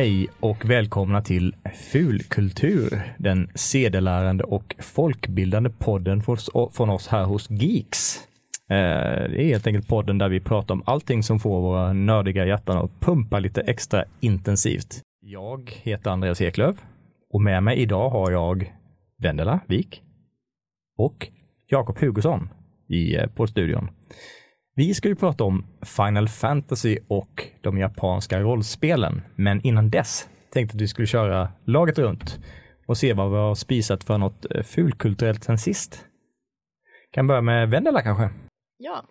Hej och välkomna till Fulkultur, den sedelärande och folkbildande podden från oss här hos Geeks. Eh, det är helt enkelt podden där vi pratar om allting som får våra nördiga hjärtan att pumpa lite extra intensivt. Jag heter Andreas Eklöf och med mig idag har jag Vendela Wik och Jakob Hugosson i eh, poddstudion. Vi ska ju prata om Final Fantasy och de japanska rollspelen, men innan dess tänkte att vi skulle köra laget runt och se vad vi har spisat för något eh, fulkulturellt sen sist. Kan börja med Vendela kanske? Ja,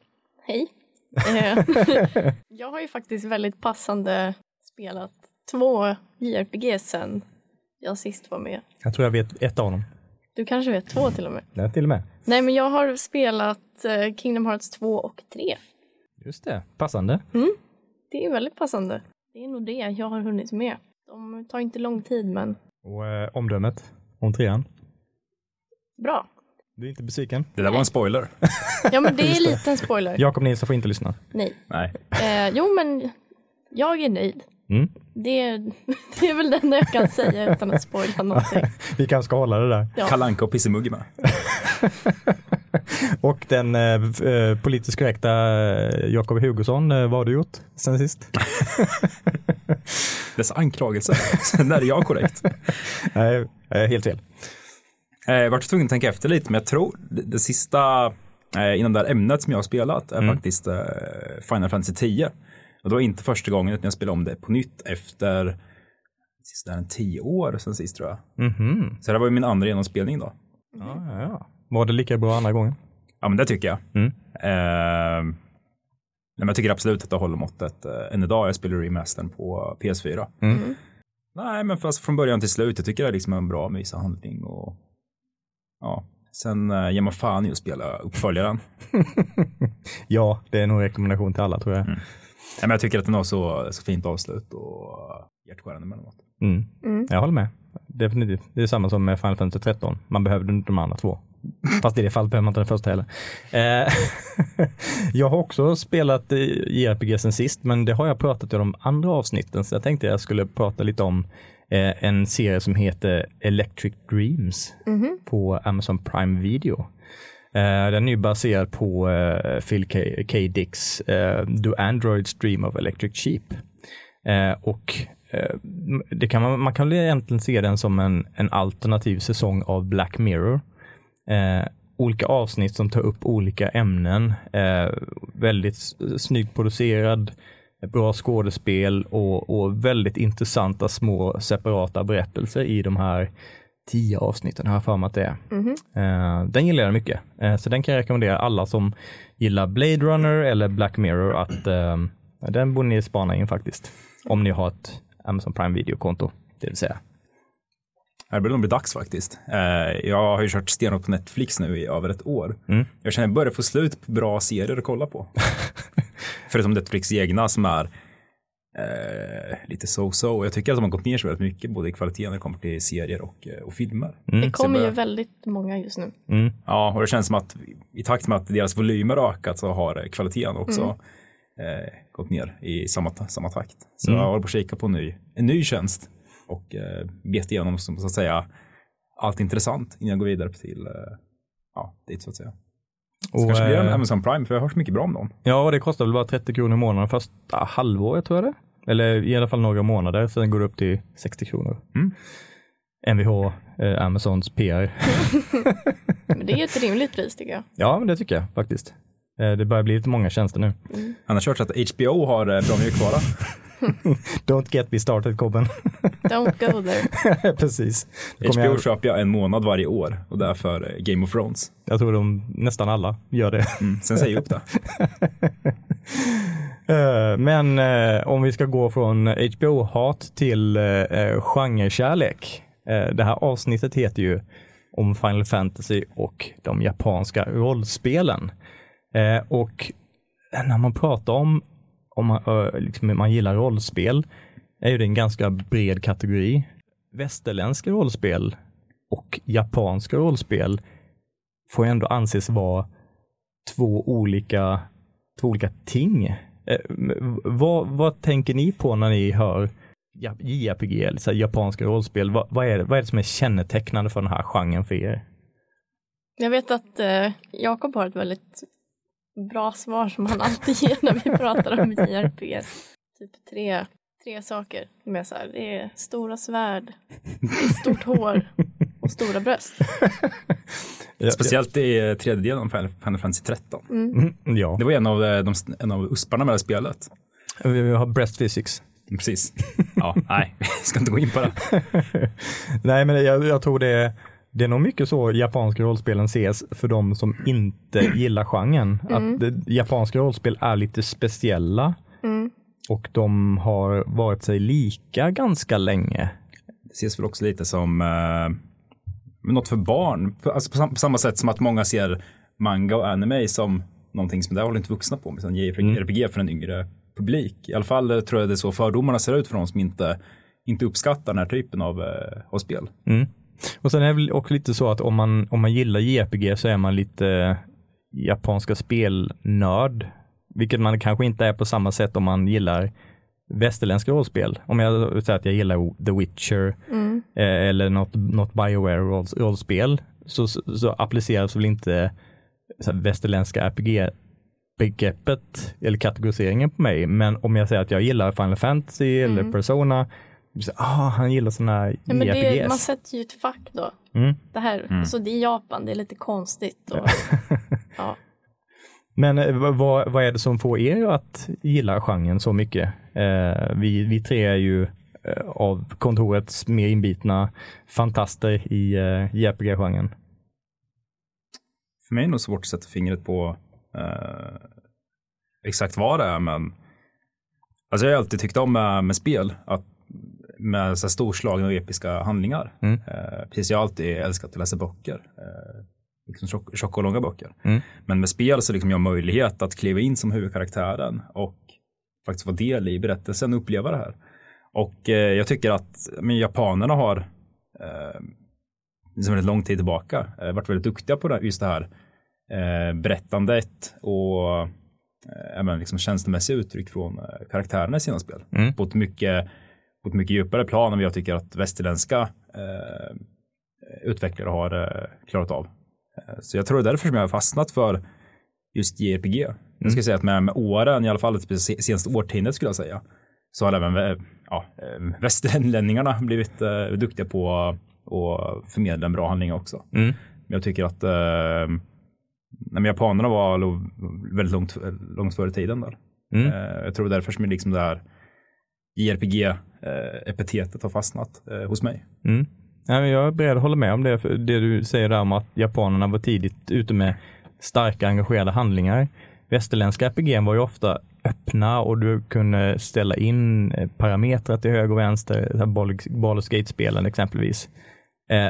hej. Eh, jag har ju faktiskt väldigt passande spelat två JRPG sen jag sist var med. Jag tror jag vet ett av dem. Du kanske vet två till och med? Ja, till och med. Nej, men jag har spelat eh, Kingdom Hearts 2 och 3. Just det, passande. Mm, det är väldigt passande. Det är nog det jag har hunnit med. De tar inte lång tid, men... Och eh, omdömet om trean? Bra. Du är inte besviken? Det där var en spoiler. Ja, men det är en liten spoiler. Jakob Nilsson får inte lyssna. Nej. Nej. Eh, jo, men jag är nöjd. Mm. Det, det är väl det enda jag kan säga utan att spoila någonting. Vi kanske ska hålla det där. Ja. Kalanka och Pissemugg med. Och den eh, eh, politiskt korrekta eh, Jakob Hugosson, eh, vad har du gjort sen sist? Dessa anklagelser. När är jag korrekt? Nej, helt fel. Eh, Jag var tvungen att tänka efter lite, men jag tror det, det sista inom det här ämnet som jag har spelat är Mm. faktiskt Final Fantasy 10. Och det var inte första gången utan jag spelade om det på nytt efter sista en tio år sen sist tror jag. Mhm. Så det var ju min andra genomspelning då. Ja, ja, ja. Var det lika bra andra gången? Ja men det tycker jag. Mm. Eh, nej, men jag tycker absolut att det håller måttet eh, än idag. Jag spelar remastern på PS4. Mm. Nej, men fast från början till slut. Jag tycker det är liksom en bra mysa-handling och ja, sen eh, ger man fan i att spela uppföljaren. Ja, det är nog en rekommendation till alla tror jag. Mm. Nej, men jag tycker att den har så, så fint avslut och hjärtskärande emellanåt. Mm. Mm. Jag håller med. Definitivt. Det är samma som med Final Fantasy 13. Man behövde inte de andra två. Fast i det fallet behöver man inte den första heller. Eh, jag har också spelat JRPG sen sist, men det har jag pratat i de andra avsnitten, så jag tänkte jag skulle prata lite om eh, en serie som heter Electric Dreams Mhm. på Amazon Prime Video. Eh, den är baserad på Phil K. K. Dicks Do Androids Dream of Electric Sheep. Och det kan man, man kan egentligen se den som en, en alternativ säsong av Black Mirror. Eh, olika avsnitt som tar upp olika ämnen. Eh, väldigt snyggt producerad, bra skådespel och, och väldigt intressanta små separata berättelser i de här tio avsnitten har jag för mig att det är. Mhm. Eh, den gillar jag mycket. Eh, så den kan jag rekommendera alla som gillar Blade Runner eller Black Mirror att eh, den borde ni spana in faktiskt. Om ni har ett Amazon Prime Video-konto, det vill säga. Det börjar nog bli dags faktiskt. Eh, jag har ju kört stenhårt på Netflix nu i över ett år. Mm. Jag känner att jag börjar få slut på bra serier att kolla på. Förutom Netflix egna som är eh, lite so-so. Jag tycker att de har gått ner så väldigt mycket både i kvalitet när det kommer till serier och, eh, och filmer. Mm. Det kommer Så ju börjar- väldigt många just nu. Mm. Ja, och det känns som att i takt med att deras volymer har ökat så har eh, kvaliteten också eh, gått ner i samma, samma takt. Så Mm. jag håller på att kika på en ny, en ny tjänst och eh, bet igenom som, så att säga allt intressant innan jag går vidare till eh, ja, dit så att säga. Så Och, kanske blir det en eh, Amazon Prime för jag har hört så mycket bra om dem. Ja, och det kostar väl bara 30 kronor i månaden första halvåret tror jag det. Eller i alla fall några månader, sen går det upp till 60 kronor. Mm. Mvh, eh, Amazons PR. Men det är ju ett rimligt pris tycker jag. ja, men det tycker jag faktiskt. Eh, det börjar bli lite många tjänster nu. Annars har jag hört att HBO har eh, bra mjukvara. Don't get me started Kobben. Don't go there. Precis. HBO jag, köper jag en månad varje år och det är för eh, Game of Thrones. jag tror de nästan alla gör det. Mm. Sen säger jag upp det. Eh, Men eh, om vi ska gå från HBO-hat till eh, genrekärlek. Det här avsnittet heter ju om Final Fantasy och de japanska rollspelen. Och när man pratar om om man, liksom, man gillar rollspel är ju det en ganska bred kategori. Västerländska rollspel och japanska rollspel får ju ändå anses vara två olika, två olika ting. Eh, vad, vad tänker ni på när ni hör JRPG, eller japanska rollspel, vad, vad, är det, vad är det som är kännetecknande för den här genren för er? Jag vet att eh, Jakob har ett väldigt bra svar som han alltid ger när vi pratar om JRPGs. Typ tre, tre saker. Med så här, det är stora svärd, stort hår och stora bröst. Ja, Speciellt i tredje delen av Final Fantasy 13. Mm, ja, Det var en av, eh, de, en av usparna med det spelet. vi vi har breast physics. Precis. Ja, nej, vi ska inte gå in på det. Nej, men jag, jag tror det är, det är nog mycket så japanska rollspelen ses för de som inte gillar genren. Att det, japanska rollspel är lite speciella Mm. och de har varit sig lika ganska länge. Det ses väl också lite som eh, något för barn. På- Alltså på, sam- på samma sätt som att många ser manga och anime som någonting som det håller inte vuxna på, men som JRPG för en yngre publik. I alla fall eh, tror jag det är så fördomarna ser ut för de som inte, inte uppskattar den här typen av, eh, av spel. Mm. Och sen är det väl också lite så att om man, om man gillar JRPG så är man lite japanska spelnörd. Vilket man kanske inte är på samma sätt om man gillar västerländska rollspel. Om jag säger att jag gillar The Witcher Mm. eh, eller något, något Bioware rolls, rollspel så, så, så appliceras väl inte så här, västerländska RPG begreppet eller kategoriseringen på mig. Men om jag säger att jag gillar Final Fantasy eller Persona, så, ah, han gillar sådana här Ja, men det, JRPGs. man sätter ju ett fack då. Mm. Det här, så det är Japan, det är lite konstigt. Och, ja. Men eh, vad- vad, vad är det som får er att gilla genren så mycket? Eh, vi, vi tre är ju eh, av kontorets mer inbitna fantaster i eh, JRPG-genren. För mig är det nog svårt att sätta fingret på eh, exakt vad det är, men alltså jag har alltid tyckt om med, med spel, att med så storslagna och episka handlingar. Mm. Eh, precis, jag har alltid älskat att läsa böcker. Eh, liksom tjock- tjocka och långa böcker. Mm. Men med spel så liksom jag har möjlighet att kliva in som huvudkaraktären och faktiskt vara del i berättelsen och uppleva det här. Och eh, jag tycker att men, japanerna har eh, sedan väldigt lång tid tillbaka varit väldigt duktiga på det, just det här eh, berättandet och även liksom känslomässiga uttryck från karaktärerna i sina spel. Mm. På, ett mycket, på ett mycket djupare plan än vad jag tycker att västerländska eh, utvecklare har eh, klarat av. Eh, så jag tror det är därför som jag har fastnat för just JRPG. Jag ska säga att med, med åren, i alla fall det senaste årtiondet skulle jag säga, så har även eh, ja, eh, västerlänningarna blivit eh, duktiga på att förmedla en bra handling också. Mm. Men jag tycker att eh, nej, japanerna var väldigt långt, långt före tiden där. Mm. Eh, jag tror därför som liksom det här JRPG-epitetet eh, har fastnat eh, hos mig. Mm. Ja, jag är beredd att hålla med om det, det du säger där om att japanerna var tidigt ute med starka engagerade handlingar. Västerländska RPG var ju ofta öppna och du kunde ställa in eh, parametrar till höger och vänster, Baldur's Gate-spelen exempelvis.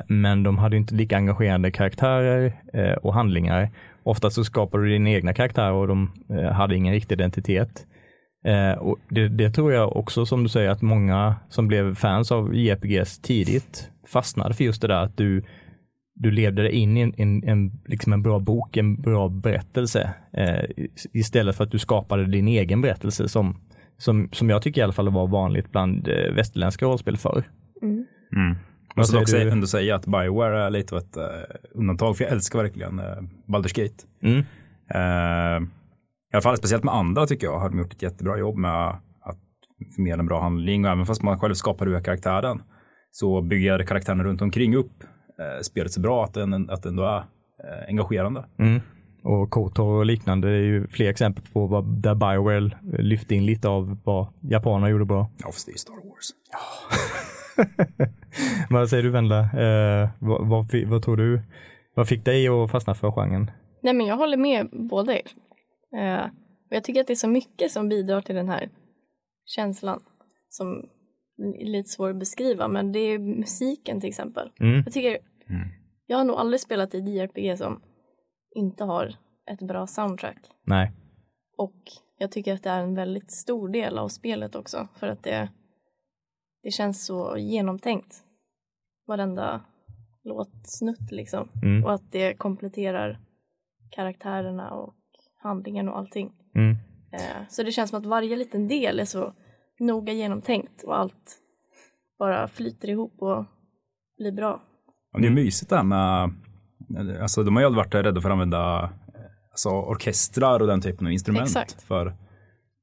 Men de hade inte lika engagerande karaktärer och handlingar. Ofta så skapade du dina egna karaktärer och de hade ingen riktig identitet. Eh, och det, det tror jag också som du säger att många som blev fans av JRPGs tidigt fastnade för just det där att du, du levde dig in i en, en, en, liksom en bra bok, en bra berättelse eh, istället för att du skapade din egen berättelse som, som, som jag tycker i alla fall var vanligt bland eh, västerländska rollspel förr. Mm. Man dock säger säga, du? ändå säga att Bioware är lite av ett uh, undantag, för jag älskar verkligen uh, Baldur's Gate. Mm. Eh, I alla fall speciellt med andra tycker jag har de gjort ett jättebra jobb med att förmedla en bra handling och även fast man själv skapar huvudkaraktären så bygger karaktärerna runt omkring upp eh, spelet så bra att den, att den ändå är eh, engagerande. Mm. Och KOTOR och liknande är ju fler exempel på vad, där Bioware lyfte in lite av vad japanerna gjorde bra. Ja, fast det är Star Wars. Vad säger du Vendela? Eh, vad, vad, vad tror du? Vad fick dig att fastna för genren? Nej, men jag håller med båda er. Eh, och jag tycker att det är så mycket som bidrar till den här känslan som är lite svår att beskriva, men det är musiken till exempel. Mm. Jag tycker, jag har nog aldrig spelat ett JRPG som inte har ett bra soundtrack. Nej. Och jag tycker att det är en väldigt stor del av spelet också för att det, det känns så genomtänkt. Varenda låtsnutt liksom. Mm. Och att det kompletterar karaktärerna och handlingen och allting. Mm. Eh, så det känns som att varje liten del är så noga genomtänkt och allt bara flyter ihop och blir bra. Det är mysigt det här med, alltså de har ju aldrig varit rädda för att använda alltså, orkestrar och den typen av instrument Exakt. för,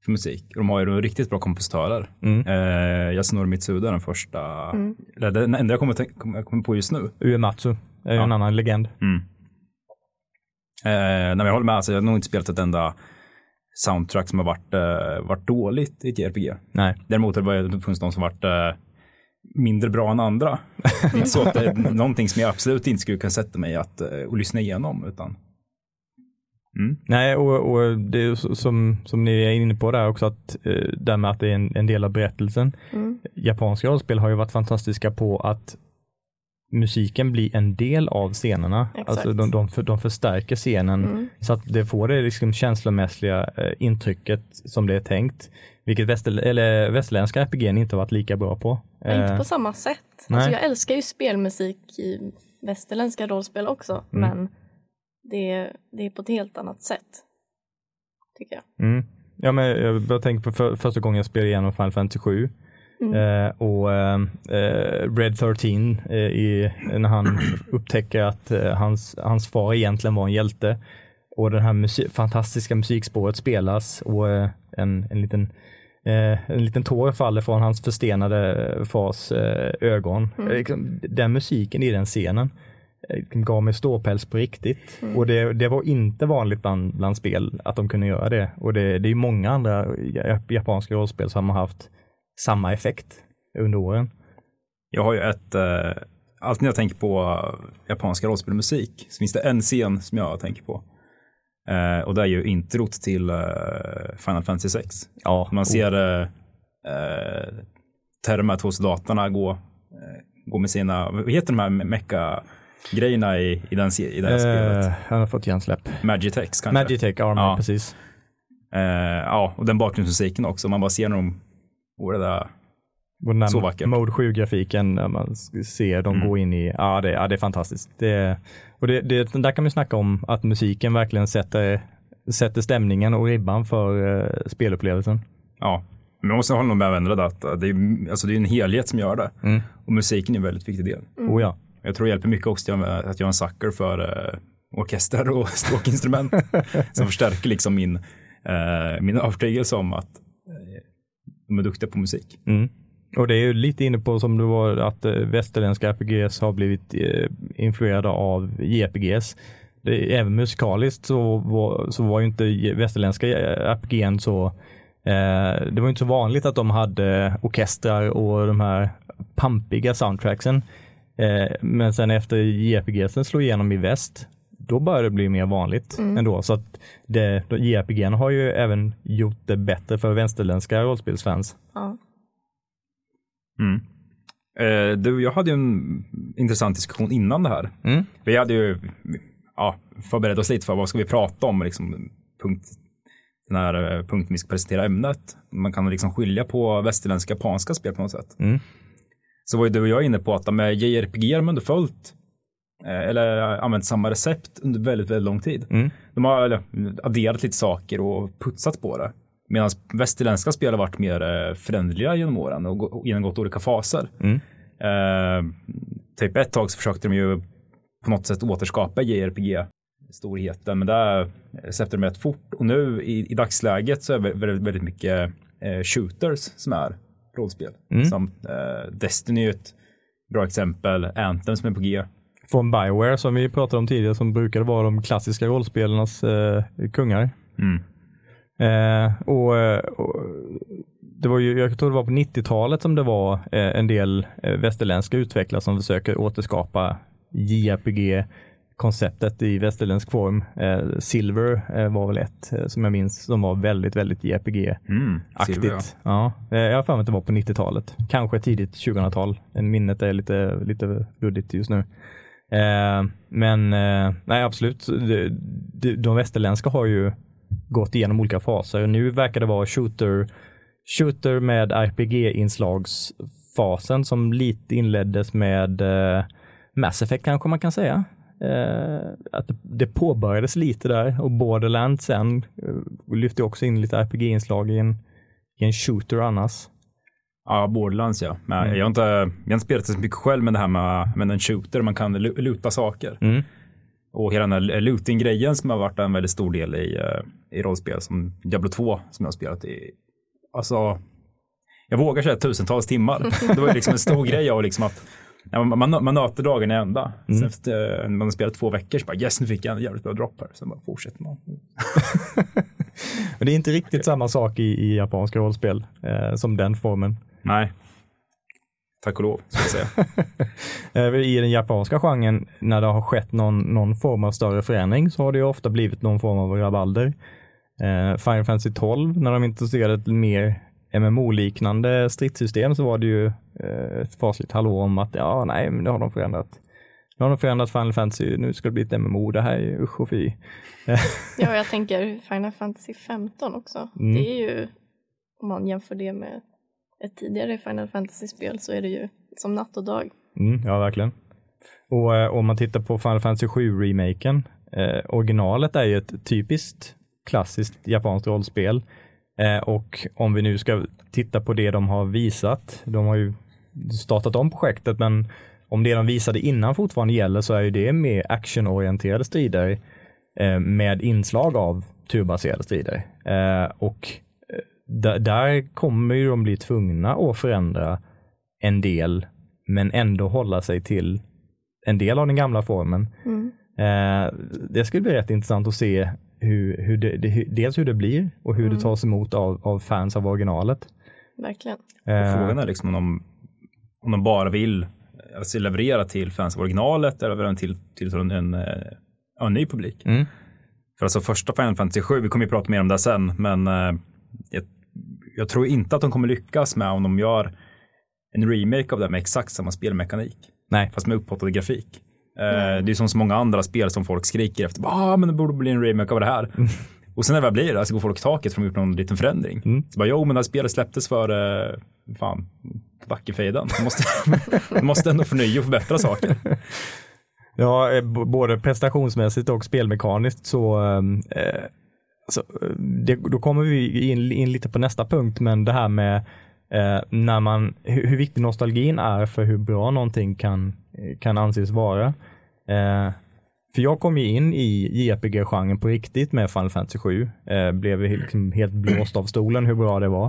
för musik. De har ju riktigt bra kompositörer. Mm. Eh, Yasunori Mitsuda är den första, Mm. eller den enda jag kommer, tänk- kommer- jag kommer på just nu. Uematsu är Ja. en annan legend. Mm. Eh, nej, jag håller med, alltså, jag har nog inte spelat ett enda soundtrack som har varit, eh, varit dåligt i ett JRPG. Nej. Däremot har det funnits de som varit eh, mindre bra än andra. Det är inte så att det är någonting som jag absolut inte skulle kunna sätta mig att, eh, och lyssna igenom. Utan, mm. Nej, och, och det är som, som ni är inne på där också, att eh, där med att det är en, en del av berättelsen. Mm. Japanska rollspel har ju varit fantastiska på att musiken blir en del av scenerna. Exakt. Alltså de, de, för, de förstärker scenen Mm. så att det får det liksom känslomässiga eh, intrycket som det är tänkt. Vilket väster, eller västerländska RPG inte har varit lika bra på. Ja, inte Eh, på samma sätt. nej. Alltså jag älskar ju spelmusik i västerländska rollspel också, Mm. men det är, det är på ett helt annat sätt. Tycker jag. Mm. Ja, men jag bara tänker på för, första gången jag spelade igenom Final Fantasy 7 Mm. eh, och eh, eh, Red 13 eh, i, när han upptäcker att hans, hans far egentligen var en hjälte och det här musik, fantastiska musikspåret spelas och en, en liten en liten tår faller från hans förstenade fars ögon. Mm. Liksom, Den musiken i den scenen eh, gav mig ståpäls på riktigt. Mm. Och det, det var inte vanligt bland, bland spel att de kunde göra det. Och det, det är många andra jap- japanska rollspel som har haft samma effekt under åren. Jag har ju ett, eh, alltid när jag tänker på eh, japanska rollspelmusik så finns det en scen som jag tänker på. Eh, och det är ju introt till eh, Final Fantasy 6. Ja, Man ser eh, eh, de här två soldaterna gå, eh, gå med sina, vad heter de här mecka-grejerna i, i, den, i det här spelet? eh, han har fått hjärnsläpp. Magitex kanske? Magitech Armor, Ja. precis. Eh, ja, och den bakgrundsmusiken också. Man bara ser när de går det där. Och den Så vackert. Mode 7-grafiken, när man ser dem Mm. gå in i, ja det, ja, det är fantastiskt. Det, och det, det, där kan man snacka om att musiken verkligen sätter, sätter stämningen och ribban för uh, spelupplevelsen. Ja, men man måste hålla med varandra där att eh, det är, alltså det är en helhet som gör det. Mm. Och musiken är en väldigt viktig del. Oh ja. Jag tror det hjälper mycket också att jag, att jag är en sucker för uh, orkester och stråkinstrument som förstärker liksom min, uh, min övertygelse om att de är duktiga på musik. Mm. Och det är ju lite inne på som det var att eh, västerländska RPGs har blivit eh, influerade av JRPGs. Det, även musikaliskt så var, så var ju inte västerländska eh, RPGn så eh, det var inte så vanligt att de hade orkestrar och de här pampiga soundtracksen. Eh, men sen efter JRPGsen slog igenom i väst, då började det bli mer vanligt Mm. ändå. Så att det, JRPGn har ju även gjort det bättre för västerländska rollspelsfans. Ja. Mm. Eh, du, jag hade ju en intressant diskussion innan det här. Mm. Vi hade ju ja, förberett oss lite för vad ska vi prata om, liksom, punkt, den här eh, punkten vi ska presentera ämnet. Man kan liksom skilja på västerländska och japanska spel på något sätt. Mm. Så var ju du och jag inne på att med JRPG har man följt eller använt samma recept under väldigt, väldigt lång tid. Mm. De har eller, adderat lite saker och putsat på det. Medan västerländska spel har varit mer eh, förändliga genom åren och genomgått olika faser. Mm. Eh, typ ett tag så försökte de ju på något sätt återskapa JRPG-storheten, men där släppte de rätt fort. Och nu i, i dagsläget så är det väldigt, väldigt mycket eh, shooters som är rollspel. Mm. Som eh, Destiny är ett bra exempel, Anthem som är på G. Från Bioware som vi pratade om tidigare som brukade vara de klassiska rollspelarnas eh, kungar. Mm. Eh, och, och det var ju, jag tror det var på 90-talet som det var eh, en del eh, västerländska utvecklare som försöker återskapa JRPG-konceptet i västerländsk form. Eh, Silver eh, var väl ett eh, som jag minns som var väldigt, väldigt JRPG-aktigt. Mm. Ja. Ja, eh, jag har för mig att det var på 90-talet. Kanske tidigt 2000-tal. Minnet är lite, lite luddigt just nu. Eh, men eh, nej, absolut. De, de, de västerländska har ju gått igenom olika faser. Nu verkar det vara shooter, shooter med RPG-inslagsfasen som lite inleddes med eh, Mass Effect kanske man kan säga. Eh, att det, påbörjades lite där och Borderlands sen eh, lyfte också in lite RPG-inslag i en, i en shooter annars. Ja, Borderlands ja. Men Mm. jag, har inte, jag har inte spelat det så mycket själv med det här med, med en shooter, man kan lu- luta saker. Mm. Och hela den här looting-grejen som har varit en väldigt stor del i, eh, i rollspel som Diablo 2 som jag har spelat i. Alltså, jag vågar säga tusentals timmar. Det var ju liksom en stor grej av liksom att man, man, man nöter dagen i ända. Mm. Sen efter eh, man har spelat två veckor så bara yes nu fick jag en jävligt bra dropp här. Sen bara fortsätter man. Men det är inte riktigt samma sak i, i japanska rollspel eh, som den formen. Nej. Tack och lov, ska jag säga. Eh, I den japanska genren, när det har skett någon, någon form av större förändring, så har det ju ofta blivit någon form av rabalder. Eh, Final Fantasy 12, när de introducerade ett mer MMO-liknande stridssystem så var det ju eh, ett fasligt hallå om att ja, nej, men det har de förändrat. Nu har de förändrat Final Fantasy, nu ska det bli ett MMO, det här är ju usch och fy. Ja, jag tänker Final Fantasy 15 också. Mm. Det är ju, om man jämför det med ett tidigare Final Fantasy-spel så är det ju som natt och dag. Mm, ja, verkligen. Och eh, om man tittar på Final Fantasy 7-remaken, eh, originalet är ju ett typiskt klassiskt japanskt rollspel. Eh, och om vi nu ska titta på det de har visat, de har ju startat om projektet, men om det de visade innan fortfarande gäller så är ju det mer actionorienterade strider eh, med inslag av turbaserade strider. Eh, och där, där kommer ju de bli tvungna att förändra en del, men ändå hålla sig till en del av den gamla formen. Mm. Eh, det skulle bli rätt intressant att se hur, hur det, det, dels hur det blir och hur det Mm. tas emot av, av fans av originalet. Verkligen. Eh, Frågan är liksom om de, om de bara vill alltså leverera till fans av originalet eller till, till en, en, eh, en ny publik. Mm. För alltså första Final Fantasy 7, vi kommer ju prata mer om det sen, men eh, jag, jag tror inte att de kommer lyckas med om de gör en remake av det med exakt samma spelmekanik, Nej, fast med upphottad grafik. Eh, Mm. Det är som så många andra spel som folk skriker efter, ah men det borde bli en remake av det här. Och sen när det väl blir det, så går folk i taket för de har gjort någon liten förändring. Mm. Så bara, jo men det här spelet släpptes för, eh, fan, Dackefejden. De måste, de måste ändå förnya och förbättra saker. Ja, eh, både prestationsmässigt och spelmekaniskt så eh, alltså, eh, det, då kommer vi in, in lite på nästa punkt, men det här med eh, när man, hur, hur viktig nostalgin är för hur bra någonting kan, eh, kan anses vara. Eh, för jag kom ju in i JRPG-genren på riktigt med Final Fantasy 7. Eh, blev liksom helt blåst av stolen hur bra det var.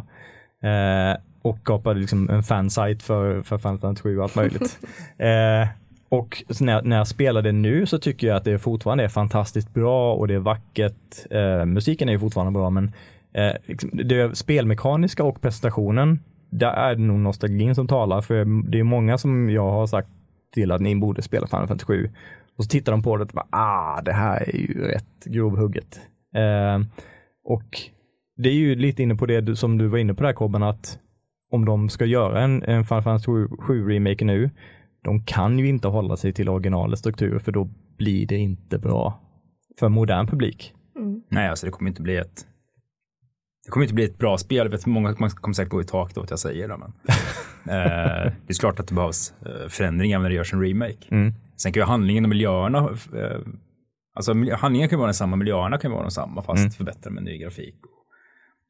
Eh, och skapade liksom en fansite för, för Final Fantasy 7 och allt möjligt. och när, när jag spelar det nu så tycker jag att det fortfarande är fantastiskt bra och det är vackert. Eh, musiken är ju fortfarande bra men eh, liksom, det spelmekaniska och presentationen, där är det nog nostalgin som talar för det är många som jag har sagt till att ni borde spela Final Fantasy 7 och så tittar de på det och bara, ah, det här är ju rätt grovhugget. Eh, och det är ju lite inne på det du, som du var inne på där Kobben, att om de ska göra en, en Final Fantasy 7 remake nu, de kan ju inte hålla sig till originalets struktur för då blir det inte bra för modern publik. Mm. Nej, alltså det kommer inte bli ett det kommer inte bli ett bra spel. Jag vet, många man kommer säkert gå i tak då att jag säger det. Men, eh, det är klart att det behövs eh, förändringar när det görs en remake. Mm. Sen kan ju handlingen och miljöerna, eh, alltså handlingen kan vara densamma, miljöerna kan vara densamma fast Mm. förbättrade med ny grafik.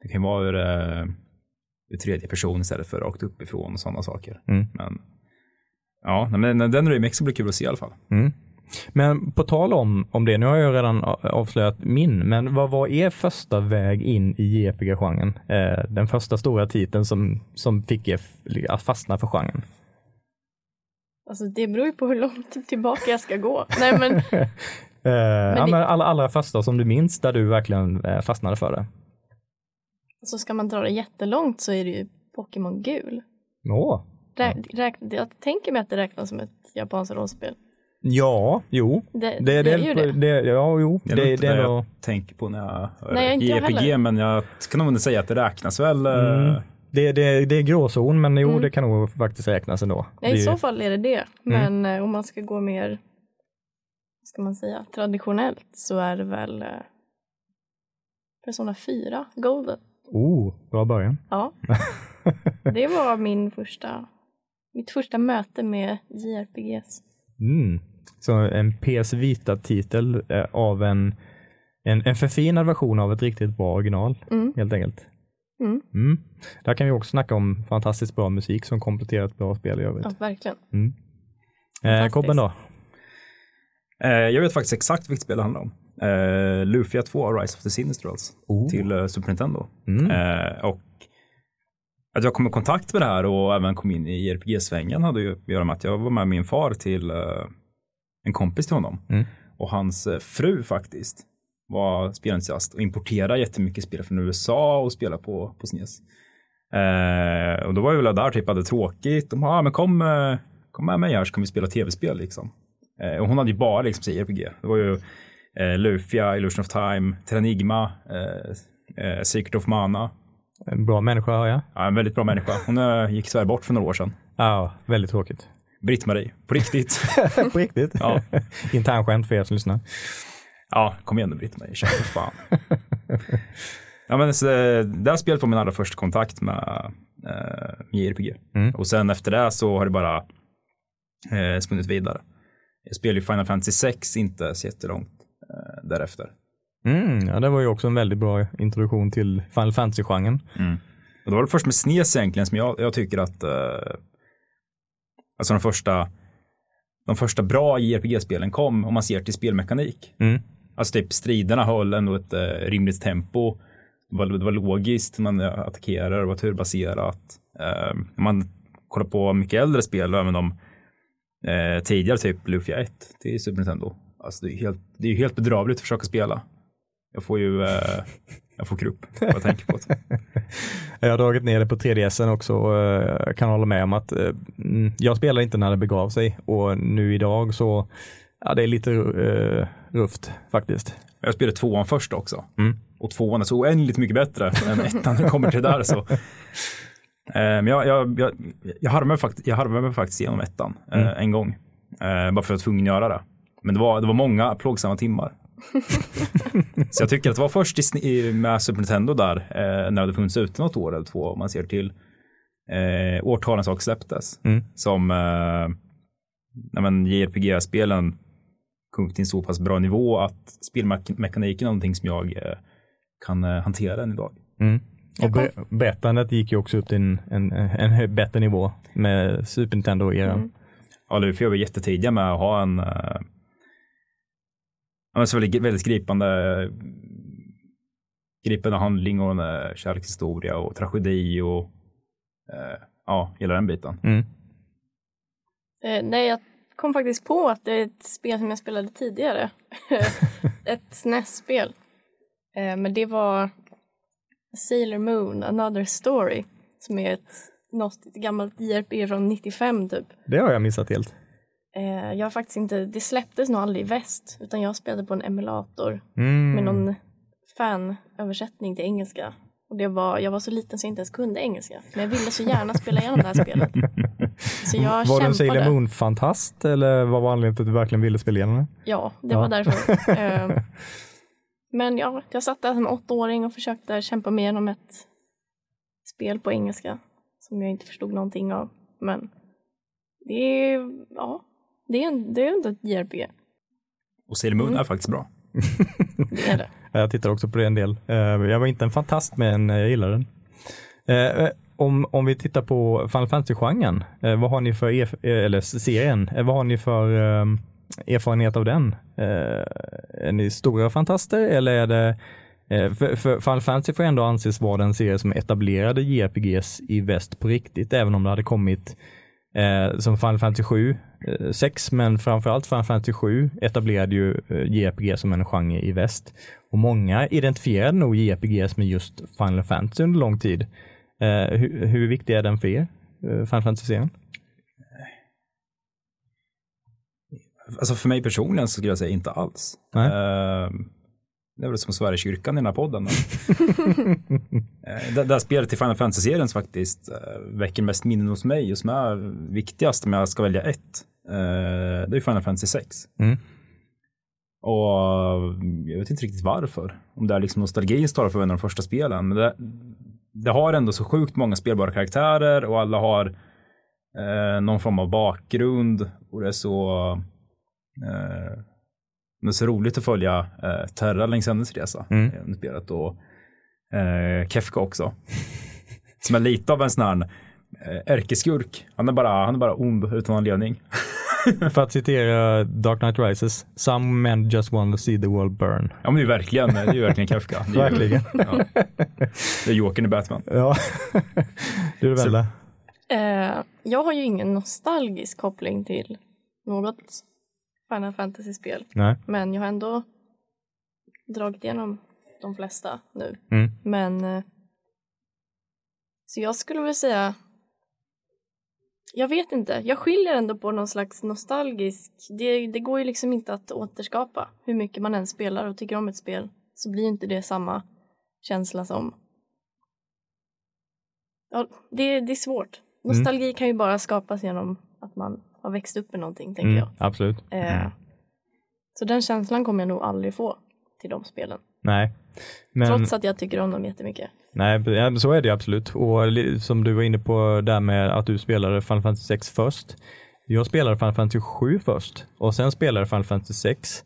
Det kan ju vara ur, eh, ur tredje person istället för rakt uppifrån och sådana saker. Mm. Men ja, men den remake ska bli kul att se i alla fall. Mm. Men på tal om, om det, nu har jag redan avslöjat min, men vad var er första väg in i JRPG-genren? Eh, den första stora titeln som, som fick er att fastna för genren? Alltså det beror ju på hur långt tillbaka jag ska gå. Nej men Eh, ja, det- men alla, allra första som du minns där du verkligen eh, fastnade för det? så ska man dra det jättelångt så är det ju Pokémon gul. Åh. Rä, räk, jag tänker mig att det räknas som ett japanskt rollspel. Ja, jo. Det, Det, det, det, det. det, ja, jo. Det är Det, nog det, är det jag tänker på när jag hör Nej, JRPG, heller. men jag kan nog inte säga att det räknas väl. eh, Mm. Det, det, det är gråzon, men jo, Mm. det kan nog faktiskt räknas ändå. Nej, Det- i så fall är det det. Men eh, om man ska gå mer, ska man säga, traditionellt så är det väl eh, Persona 4, Golden. Oh, bra början. Ja, det var min första, mitt första möte med JRPGs. Mm. Så en PS Vita-titel eh, av en, en, en förfinad version av ett riktigt bra original, Mm. helt enkelt. Mm. Mm. Där kan vi också snacka om fantastiskt bra musik som kompletterar ett bra spel i övrigt. Ja, verkligen. Mm. Eh. Kobben då? Eh, jag vet faktiskt exakt vilket spel det handlar om. Eh, Lufia 2 Rise of the Sinistrals Oh. till eh, Super Nintendo. Mm. Eh, och att jag kom i kontakt med det här och även kom in i RPG-svängen hade ju att göra med att jag var med min far till eh, en kompis till honom. Mm. Och hans eh, fru faktiskt var spelentusiast och importerade jättemycket spel från USA och spelade på, på SNES. Eh, och då var jag väl där typ hade tråkigt. De ah, men kom, eh, kom med mig här så kan vi spela tv-spel liksom. Eh, och hon hade ju bara liksom JRPG. Det var ju eh, Lufia, Illusion of Time, Terranigma, eh, Secret of Mana. En bra människa har jag. Ja, en väldigt bra människa. Hon eh, gick tyvärr bort för några år sedan. Ja, väldigt tråkigt. Britt-Marie, på riktigt. På riktigt? Ja. Internskämt för er som lyssnar. Ja, kom igen nu Britt-Marie, kör för fan. ja, men så, eh, det här spelet var min allra första kontakt med eh, JRPG. Mm. Och sen efter det så har det bara eh, spunnit vidare. Jag spelade ju Final Fantasy 6 inte så jättelångt eh, därefter. Mm, ja, det var ju också en väldigt bra introduktion till Final Fantasy-genren. Och det var det först med SNES egentligen som jag, jag tycker att eh, alltså de första de första bra JRPG-spelen kom om man ser till spelmekanik. Mm. Alltså typ striderna höll ändå ett eh, rimligt tempo. Det var, det var logiskt, man eh, attackerar, det var turbaserat. Eh, om man kollar på mycket äldre spel, även de eh, tidigare, typ Lufia 1 till Super Nintendo. Alltså det är ju helt, det är ju helt bedrövligt att försöka spela. Jag får ju, eh, jag får krupp vad jag tänker på det. Jag har dragit ner det på 3DSen också och eh, kan hålla med om att eh, mm, jag spelade inte när det begav sig och nu idag så ja, det är lite uh, rufft faktiskt. Jag spelade tvåan först också. Mm. Och tvåan är så oändligt mycket bättre än ettan när det kommer till det där. Så. Men jag, jag, jag, jag, harvade mig faktiskt, jag harvade mig faktiskt igenom ettan eh, Mm. en gång. Eh, bara för att jag var tvungen att göra det. Men det var, det var många plågsamma timmar. så jag tycker att det var först i, med Super Nintendo där, eh, när det hade funnits ute något år eller två, om man ser till eh, årtalen sak släpptes, Mm. som eh, JRPG-spelen kom till en så pass bra nivå att spelmekaniken är någonting som jag eh, kan eh, hantera än idag. Mm. Och ber- berättandet gick ju också upp till en, en, en bättre nivå med Super Nintendo-eran. Mm. Ja, Lufia var jättetidiga med att ha en så väldigt, väldigt gripande gripande handling och en kärlekshistoria och tragedi och eh, ja, hela den biten. Mm. Eh, nej, jag kom faktiskt på att det är ett spel som jag spelade tidigare. ett SNES-spel. Eh, men det var Sailor Moon, Another Story, som är ett, något ett gammalt JRPG från 95 typ. Det har jag missat helt. Eh, jag har faktiskt inte, det släpptes nog aldrig i väst, utan jag spelade på en emulator Mm. med någon fanöversättning till engelska. Och det var, jag var så liten så jag inte ens kunde engelska. Men jag ville så gärna spela igenom det här spelet. Så jag var du en kämpade. Sailor Moon-fantast eller vad var anledningen till att du verkligen ville spela igenom det? Ja, det Ja. var därför. Eh, Men ja, jag satt där som åttaåring och försökte kämpa mig igenom ett spel på engelska som jag inte förstod någonting av. Men det är, ja, det är, en- det är ändå ett JRPG. Och Sailor Moon Mm. är faktiskt bra. Det är det. Jag tittar också på det en del. Eh, Jag var inte en fantast men jag gillar den. Eh, Om, om vi tittar på Final Fantasy-genren, eh, vad har ni för, eh, eller serien, eh, vad har ni för eh, erfarenhet av den? Eh, Är ni stora fantaster eller är det eh, för, för Final Fantasy får ändå anses vara den serie som etablerade JRPGs i väst på riktigt, även om det hade kommit eh, som Final Fantasy 7, eh, 6, men framförallt Final Fantasy 7 etablerade ju eh, JRPG som en genre i väst. Och många identifierade nog JRPGs med just Final Fantasy under lång tid. Eh, hur, hur viktig är den för er, eh, Final Fantasy-serien? Alltså för mig personligen så skulle jag säga inte alls. Nej. Det är väl som Sverigekyrkan i den här podden. Eh, det, det här spelet i Final Fantasy-serien faktiskt eh, väcker mest minnen hos mig och som är viktigast om jag ska välja ett. eh, det är Final Fantasy 6. Mm. Och jag vet inte riktigt varför. Om det är liksom nostalgin står för en av de första spelen. Men det, det har ändå så sjukt många spelbara karaktärer och alla har eh, någon form av bakgrund. Och det är så, eh, är så roligt att följa eh, Terra längs hennes resa Mm. Och eh, Kefka också. Som är lite av en sån här eh, ärkeskurk. Han är bara, han är bara ond utan anledning. För att citera Dark Knight Rises, some men just want to see the world burn. Ja men det är ju verkligen, det är ju verkligen Kefka. Det är, ju- Verkligen. Ja. Det är Jokern i Batman. Ja. Du Så- Vella? Eh, jag har ju ingen nostalgisk koppling till något Final Fantasy-spel. Nej. Men jag har ändå dragit igenom de flesta nu. Mm. Men eh, så jag skulle väl säga jag vet inte, jag skiljer ändå på någon slags nostalgisk, det, det går ju liksom inte att återskapa hur mycket man än spelar och tycker om ett spel så blir inte det samma känsla som ja, det, det är svårt. Nostalgi kan ju bara skapas genom att man har växt upp med någonting, tänker Mm, jag. absolut. Eh, Så den känslan kommer jag nog aldrig få till de spelen. Nej. Men, Trots att jag tycker om dem jättemycket. nej, så är det absolut. Och som du var inne på där med att du spelade Final Fantasy 6 först. Jag spelade Final Fantasy 7 först och sen spelade Final Fantasy 6.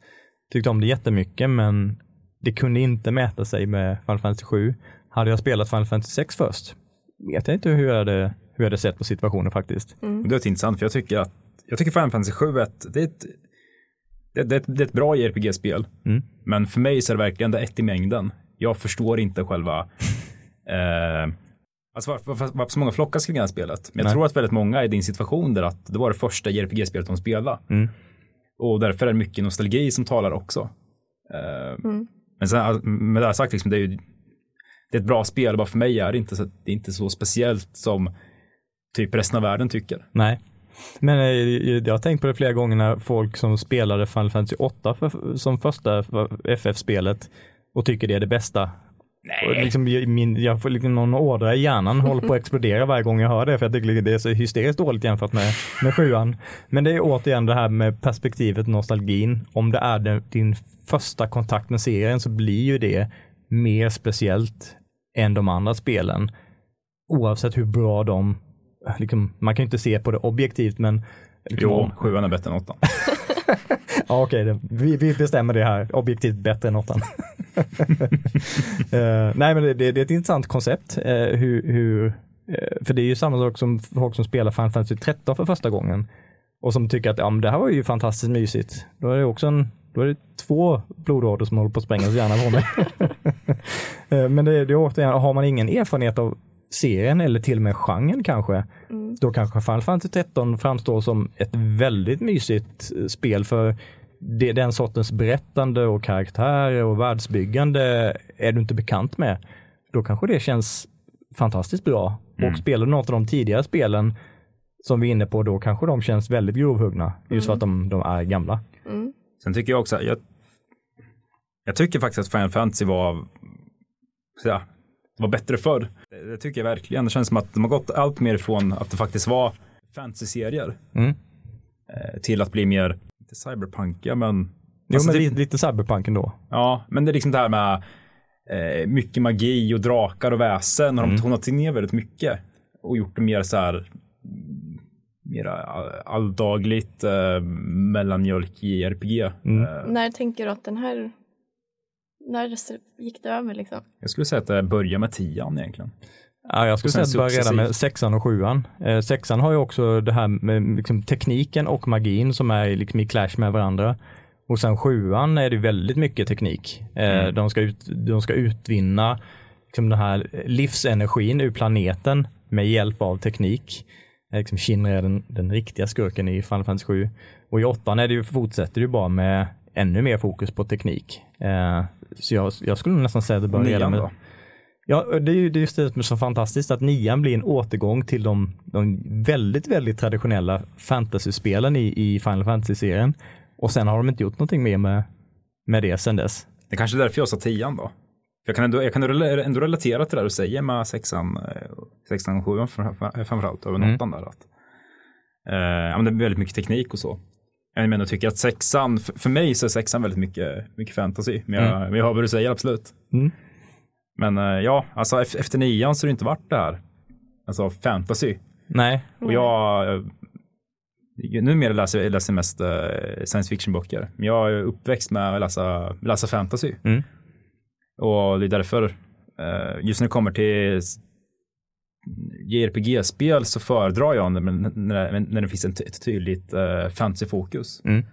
Tyckte om det jättemycket men det kunde inte mäta sig med Final Fantasy 7. Hade jag spelat Final Fantasy 6 först vet jag inte hur jag hade, hur jag hade sett på situationen faktiskt. Och Det är intressant för jag tycker att jag tycker Final Fantasy 7 är ett, det är ett, det, det, det är ett bra JRPG-spel. Mm. Men för mig så är det verkligen det ett i mängden. Jag förstår inte själva eh, Alltså varför, varför, varför så många flockas kring det här spelet. Men jag Nej. tror att väldigt många är i din situation där att det var det första JRPG-spelet de spelade. Mm. Och därför är det mycket nostalgi som talar också. Eh, Mm. Men sen, med det här sagt, liksom, det är ju det är ett bra spel, bara för mig är det inte så, det är inte så speciellt som typ resten av världen tycker. Nej. Men eh, jag har tänkt på det flera gånger när folk som spelade Final Fantasy 8 för, som första FF-spelet och tycker det är det bästa. Och liksom, jag- min, jag får liksom någon ådra i hjärnan håller på att explodera varje gång jag hör det för jag tycker det är så hysteriskt dåligt jämfört med, med sjuan. Men det är återigen det här med perspektivet, nostalgin. Om det är den, din första kontakt med serien så blir ju det mer speciellt än de andra spelen. Oavsett hur bra de, liksom, man kan ju inte se på det objektivt men liksom, Jo, sjuan är bättre än åttan. Ja, okej, det- vi, vi bestämmer det här. Objektivt bättre än åttan. Eh, nej, men det, det, det är ett intressant koncept. eh, hur, hur, eh, för det är ju samma sak som folk som spelar Final Fantasy 13 för första gången och som tycker att ja, men det här var ju fantastiskt mysigt. Då är det också en, då är det två blodådror som håller på att sprängas i hjärnan på mig. Men det, det är återigen, har man ingen erfarenhet av serien eller till och med genren kanske, Mm. då kanske Final Fantasy 13 framstår som ett väldigt mysigt eh, spel för det, den sortens berättande och karaktärer och världsbyggande är du inte bekant med. Då kanske det känns fantastiskt bra. Mm. Och spelar du något av de tidigare spelen som vi är inne på, då kanske de känns väldigt grovhuggna. Just för att de, de är gamla. Mm. Sen tycker jag också, jag, jag tycker faktiskt att Final Fantasy var, så ja, var bättre förr. Det, tycker jag verkligen. Det känns som att de har gått allt mer ifrån att det faktiskt var fantasy-serier Mm. eh, till att bli mer, inte cyberpunkiga men Jo, Alltså, men typ- lite, lite cyberpunk ändå. Ja, men det är liksom det här med eh, mycket magi och drakar och väsen har Mm. de tonat ner väldigt mycket och gjort det mer så här mer all- alldagligt eh, mellanmjölk i RPG. Mm. Eh, När tänker du att den här, när gick det över liksom? jag skulle säga att det börjar med tian egentligen. Ja, jag skulle säga att det börjar redan med sexan och sjuan. Eh, sexan har ju också det här med liksom, tekniken och magin som är liksom, i clash med varandra. Och sen sjuan är det väldigt mycket teknik. Eh, Mm. de, ska ut, de ska utvinna liksom, den här livsenergin ur planeten med hjälp av teknik. Eh, Liksom Shinra är den, den riktiga skurken i Final Fantasy 7. Och i åttan är det ju, fortsätter det ju bara med ännu mer fokus på teknik. Eh, så jag, jag skulle nästan säga att det börjar redan med då? Ja, det är ju just det som är så fantastiskt att nian blir en återgång till de, de väldigt, väldigt traditionella fantasyspelen i, i Final Fantasy-serien. Och sen har de inte gjort någonting mer med, med det sen dess. Det är kanske är därför jag sa tian då. Jag kan ändå, jag kan ändå relatera till det du säger med sexan, eh, sexan och sjuan fram- framförallt, även Mm. där. Att, eh, ja, men det är väldigt mycket teknik och så. Jag menar, jag tycker att sexan, för, mig så är sexan väldigt mycket, mycket fantasy. Men jag, men jag hör vad du säger, absolut. Mm. Men eh, ja, alltså ef- efter nian så har det inte varit det här. Alltså fantasy. Nej, Och jag, eh, numera läser jag läser mest eh, science fiction-böcker. Men jag är uppväxt med att läsa, läsa fantasy. Mm. Och det är därför just när det kommer till JRPG-spel så föredrar jag när, när, när det finns ett tydligt fantasyfokus. Mm.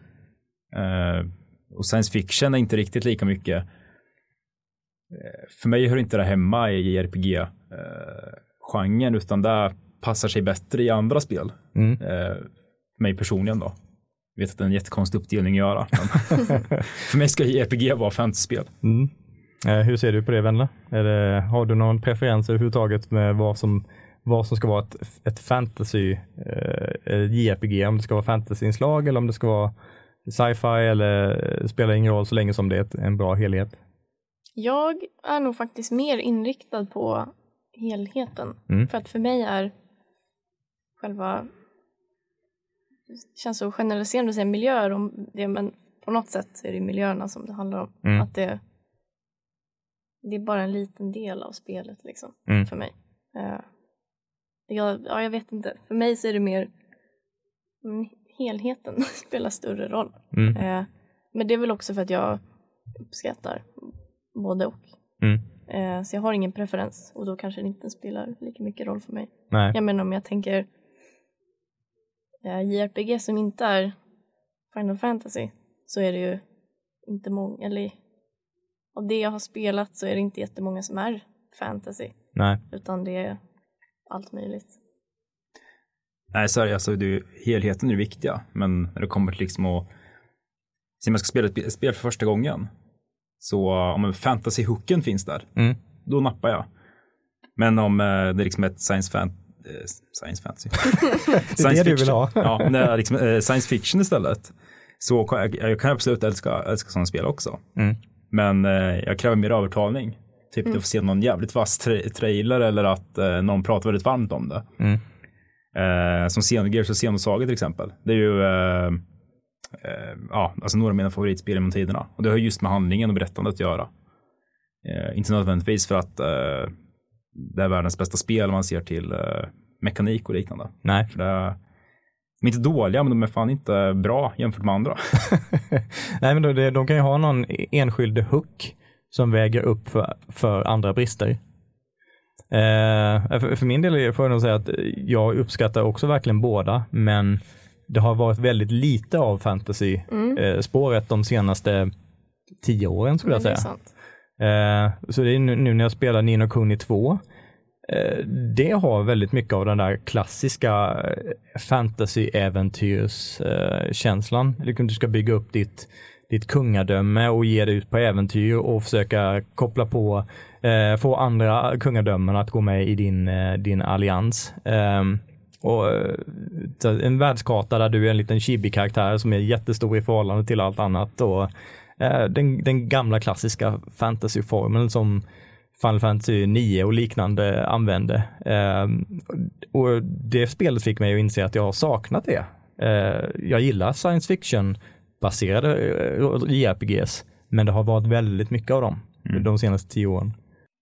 Och science fiction är inte riktigt lika mycket. Uh, för mig hör inte det hemma i JRPG-genren utan det passar sig bättre i andra spel. Mm. för mig personligen då. Jag vet att det är en jättekonstig uppdelning att göra. för mig ska JRPG vara fantasyspel. Mm. Eh, hur ser du på det Vendela? Har du någon preferens överhuvudtaget med vad som, vad som ska vara ett, ett fantasy eh, JRPG? Om det ska vara fantasyinslag eller om det ska vara sci-fi eller spelar ingen roll så länge som det är en bra helhet? Jag är nog faktiskt mer inriktad på helheten. Mm. För att för mig är själva det känns så generaliserande att säga miljöer om det, men på något sätt är det miljöerna som det handlar om. Mm. Att det, det är bara en liten del av spelet liksom, Mm. för mig. Uh, jag, ja, jag vet inte. För mig så är det mer helheten spelar större roll. Eh, men det är väl också för att jag uppskattar både och. Mm. Eh, så jag har ingen preferens och då kanske det inte spelar lika mycket roll för mig. Nej. Jag menar om jag tänker eh, JRPG som inte är Final Fantasy så är det ju inte många, eller av det jag har spelat så är det inte jättemånga som är fantasy Nej. utan det är allt möjligt. Nej, så är det, alltså, det helheten är det viktiga, men när det kommer till liksom att se man ska spela ett spe- ett spel för första gången, så om en fantasy-hooken finns där, Mm. då nappar jag. Men om eh, det är liksom ett science, fan, eh, science fantasy. Det är det du vill fiction. ha. ja, det är liksom, eh, science fiction istället, så kan jag, jag kan absolut älska, älska sådana spel också. Mm. Men eh, jag kräver mer övertalning. Typ att få se någon jävligt vass tra- trailer eller att eh, någon pratar väldigt varmt om det. Mm. Eh, som Xenogears och Xenosaga till exempel. Det är ju eh, eh, ja, alltså några av mina favoritspel genom tiderna. Och det har just med handlingen och berättandet att göra. Eh, inte nödvändigtvis för att eh, det är världens bästa spel om man ser till eh, mekanik och liknande. Nej. För det är, de är inte dåliga, men de är fan inte bra jämfört med andra. Nej, men det, de kan ju ha någon enskild hook som väger upp för, för andra brister. Eh, för, för min del får jag nog säga att jag uppskattar också verkligen båda, men det har varit väldigt lite av fantasy-spåret de senaste tio åren skulle jag säga. Eh, så det är nu, nu när jag spelar Nino Kuni 2, eh, det har väldigt mycket av den där klassiska eh, fantasy-äventyrskänslan. Liksom du ska bygga upp ditt, ditt kungadöme och ge dig ut på äventyr och försöka koppla på, eh, få andra kungadömen att gå med i din, din allians. Och eh, en världskarta där du är en liten chibi-karaktär som är jättestor i förhållande till allt annat. Och, eh, den, den gamla klassiska fantasyformeln som Final Fantasy 9 och liknande använde. Ehm, och det spelet fick mig att inse att jag har saknat det. Eh, jag gillar science fiction baserade JRPGs, men det har varit väldigt mycket av dem de senaste tio åren.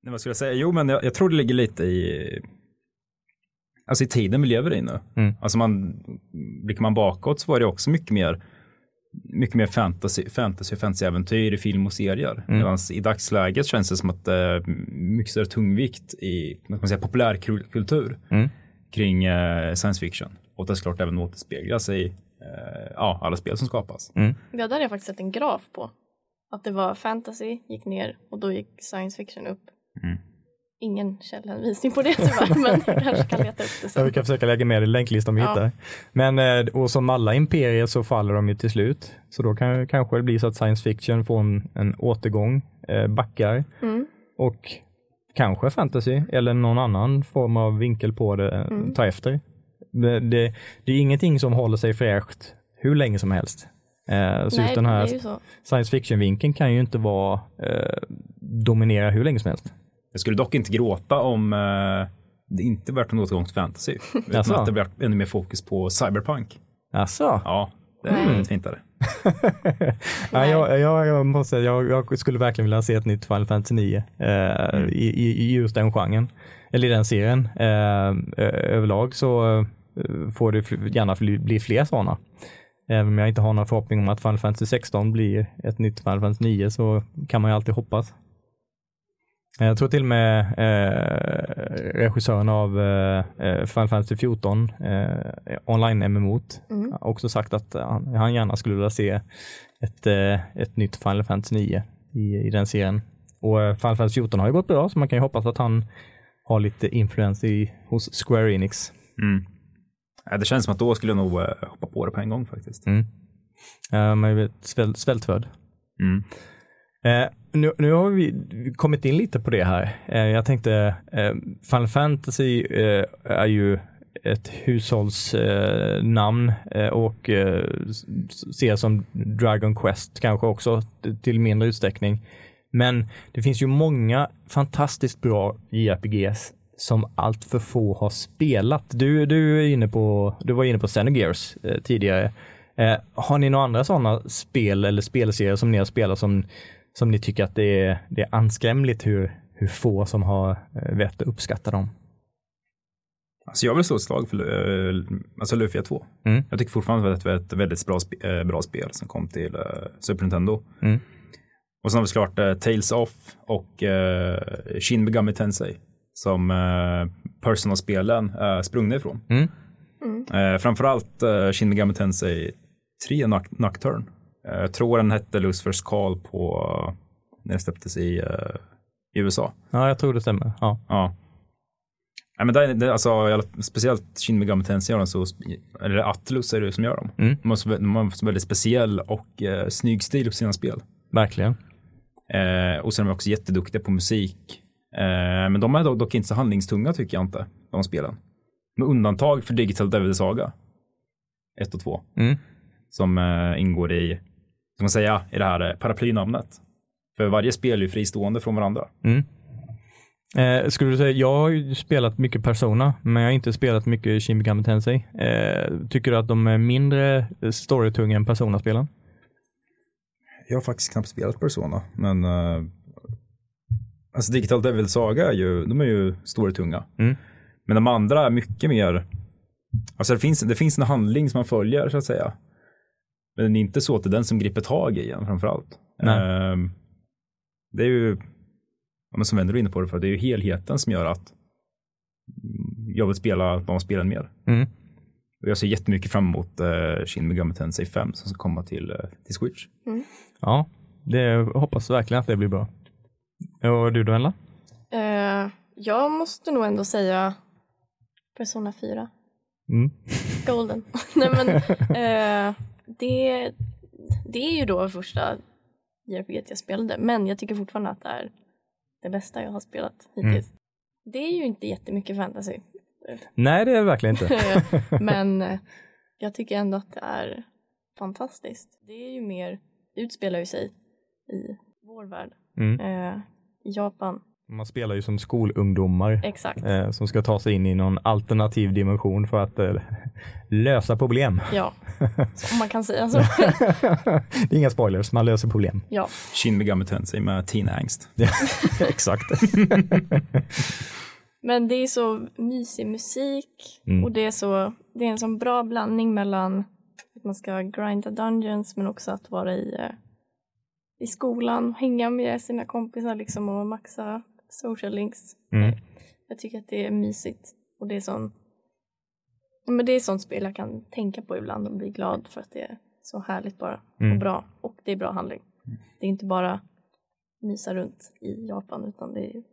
Nej, vad skulle jag säga? Jo, men jag, jag tror det ligger lite i, alltså i tiden vi lever i nu. Mm. Alltså man, blickar man bakåt så var det också mycket mer, mycket mer fantasy, fantasy fantasy-äventyr i film och serier. Mm. Medan i dagsläget känns det som att det är mycket större tungvikt i man säga, populärkultur Mm. kring eh, science fiction. Och det är klart även återspeglas i eh, ja, alla spel som skapas. Mm. Ja, där har jag faktiskt sett en graf på. Att det var fantasy, gick ner och då gick science fiction upp. Mm. Ingen källhänvisning på det tyvärr, men jag kanske kan leta upp det Ja, sen. vi kan försöka lägga med det i länklistan om vi Ja. hittar. Men eh, och som alla imperier så faller de ju till slut. Så då kan kanske det bli så att science fiction får en, en återgång, eh, backar Mm. och kanske fantasy eller någon annan form av vinkel på det eh, Mm. ta efter. Det, det, det är ingenting som håller sig fräscht hur länge som helst. Eh, så Nej, just den här science fiction-vinkeln kan ju inte vara eh, dominera hur länge som helst. Jag skulle dock inte gråta om eh, det inte varit en återgång till fantasy. Utan Jaså? att det varit ännu mer fokus på cyberpunk. Alltså. Ja, det är Nej. väldigt fint där. Ja, jag, jag, jag måste säga, jag, jag skulle verkligen vilja se ett nytt Final Fantasy 9 eh, i, i, i just den genren. Eller i den serien. Eh, överlag så eh, får det gärna bli fler sådana. Även om jag inte har någon förhoppning om att Final Fantasy 16 blir ett nytt Final Fantasy 9 så kan man ju alltid hoppas. Jag tror till och med eh, regissören av eh, Final Fantasy 14, eh, online MMO, Mm. har också sagt att han, han gärna skulle vilja se ett, eh, ett nytt Final Fantasy 9 i, i den serien. Och eh, Final Fantasy 14 har ju gått bra, så man kan ju hoppas att han har lite influens i, hos Square Enix. Mm. Ja, det känns som att då skulle jag nog eh, hoppa på det på en gång faktiskt. Mm. Uh, man är väl sväl, svältfödd. Mm. Eh, nu, nu har vi kommit in lite på det här. Eh, jag tänkte, eh, Final Fantasy eh, är ju ett hushållsnamn eh, och eh, ses som Dragon Quest kanske också till mindre utsträckning. Men det finns ju många fantastiskt bra JRPGs som allt för få har spelat. Du, du, är inne på, du var inne på Xenogears eh, tidigare. Eh, har ni några andra sådana spel eller spelserier som ni har spelat som, som ni tycker att det är, det är anskrämligt hur, hur få som har eh, vett att uppskatta dem? Alltså jag vill slå ett slag för uh, alltså Lufia 2. Mm. Jag tycker fortfarande att det är ett väldigt bra, sp eh, bra spel som kom till uh, Super Nintendo. Mm. Och sen har vi såklart uh, Tales of och uh, Shin Megami Tensei som uh, Personal-spelen är sprungna ifrån. Mm. Uh, framförallt uh, Shin Megami Tensei 3 Noc Nocturne. Uh, jag tror den hette Lucifer's Call på när den släpptes i, i USA. Ja, jag tror det stämmer. Ja. Ja. Nej, men det, det, alltså, speciellt Shin Megami Tensei gör dem så, eller Atlus är det som gör dem. Mm. De, har så, de har så väldigt speciell och eh, snygg stil på sina spel. Verkligen. Eh, och sen är de också jätteduktiga på musik. Eh, men de är dock, dock inte så handlingstunga tycker jag inte, de spelen. Med undantag för Digital Devil Saga 1 och 2. Mm. Som eh, ingår i, ska man säga, i det här eh, paraplynamnet. För varje spel är ju fristående från varandra. Mm. Eh, skulle du säga, jag har ju spelat mycket Persona, men jag har inte spelat mycket Shin Megami Tensei. Eh, tycker du att de är mindre storytunga än Persona-spelen? Jag har faktiskt knappt spelat Persona, men uh, alltså Digital Devil Saga är ju, de är ju storytunga. Mm. Men de andra är mycket mer, alltså det finns, det finns en handling som man följer så att säga. Men det är inte så att det är den som griper tag i en framförallt. Nej. Uh, det är ju, ja, men som vänder inne på det, för det är ju helheten som gör att jag vill spela de spelen mer. Mm. Och jag ser jättemycket fram emot uh, Shin Megami Tensei 5 som ska komma till, uh, till Switch. Ja, det jag hoppas verkligen att det blir bra. Och du då, Ella? Eh, jag måste nog ändå säga Persona 4. Mm. Golden. Nej men eh, det, det är ju då första JRPG jag spelade men jag tycker fortfarande att det är det bästa jag har spelat hittills. Det är ju inte jättemycket fantasy. Nej, det är det verkligen inte. men eh, jag tycker ändå att det är fantastiskt. Det är ju mer, utspelar ju sig i vår värld. Mm. Eh, I Japan, Man spelar ju som skolungdomar exakt. eh, som ska ta sig in i någon alternativ dimension för att eh, lösa problem. Ja, om man kan säga så. det är inga spoilers, man löser problem. ja. Shin Megami Tensei med Teen Angst. Exakt. Men det är så mysig musik Mm. och det är, så, det är en sån bra blandning mellan att man ska grinda dungeons men också att vara i, eh, i skolan, hänga med sina kompisar liksom och maxa social links. Mm. Jag tycker att det är mysigt och det är sån men det är sånt spel jag kan tänka på ibland och bli glad för att det är så härligt bara Mm. och bra och det är bra handling. Det är inte bara mysa runt i Japan utan det är,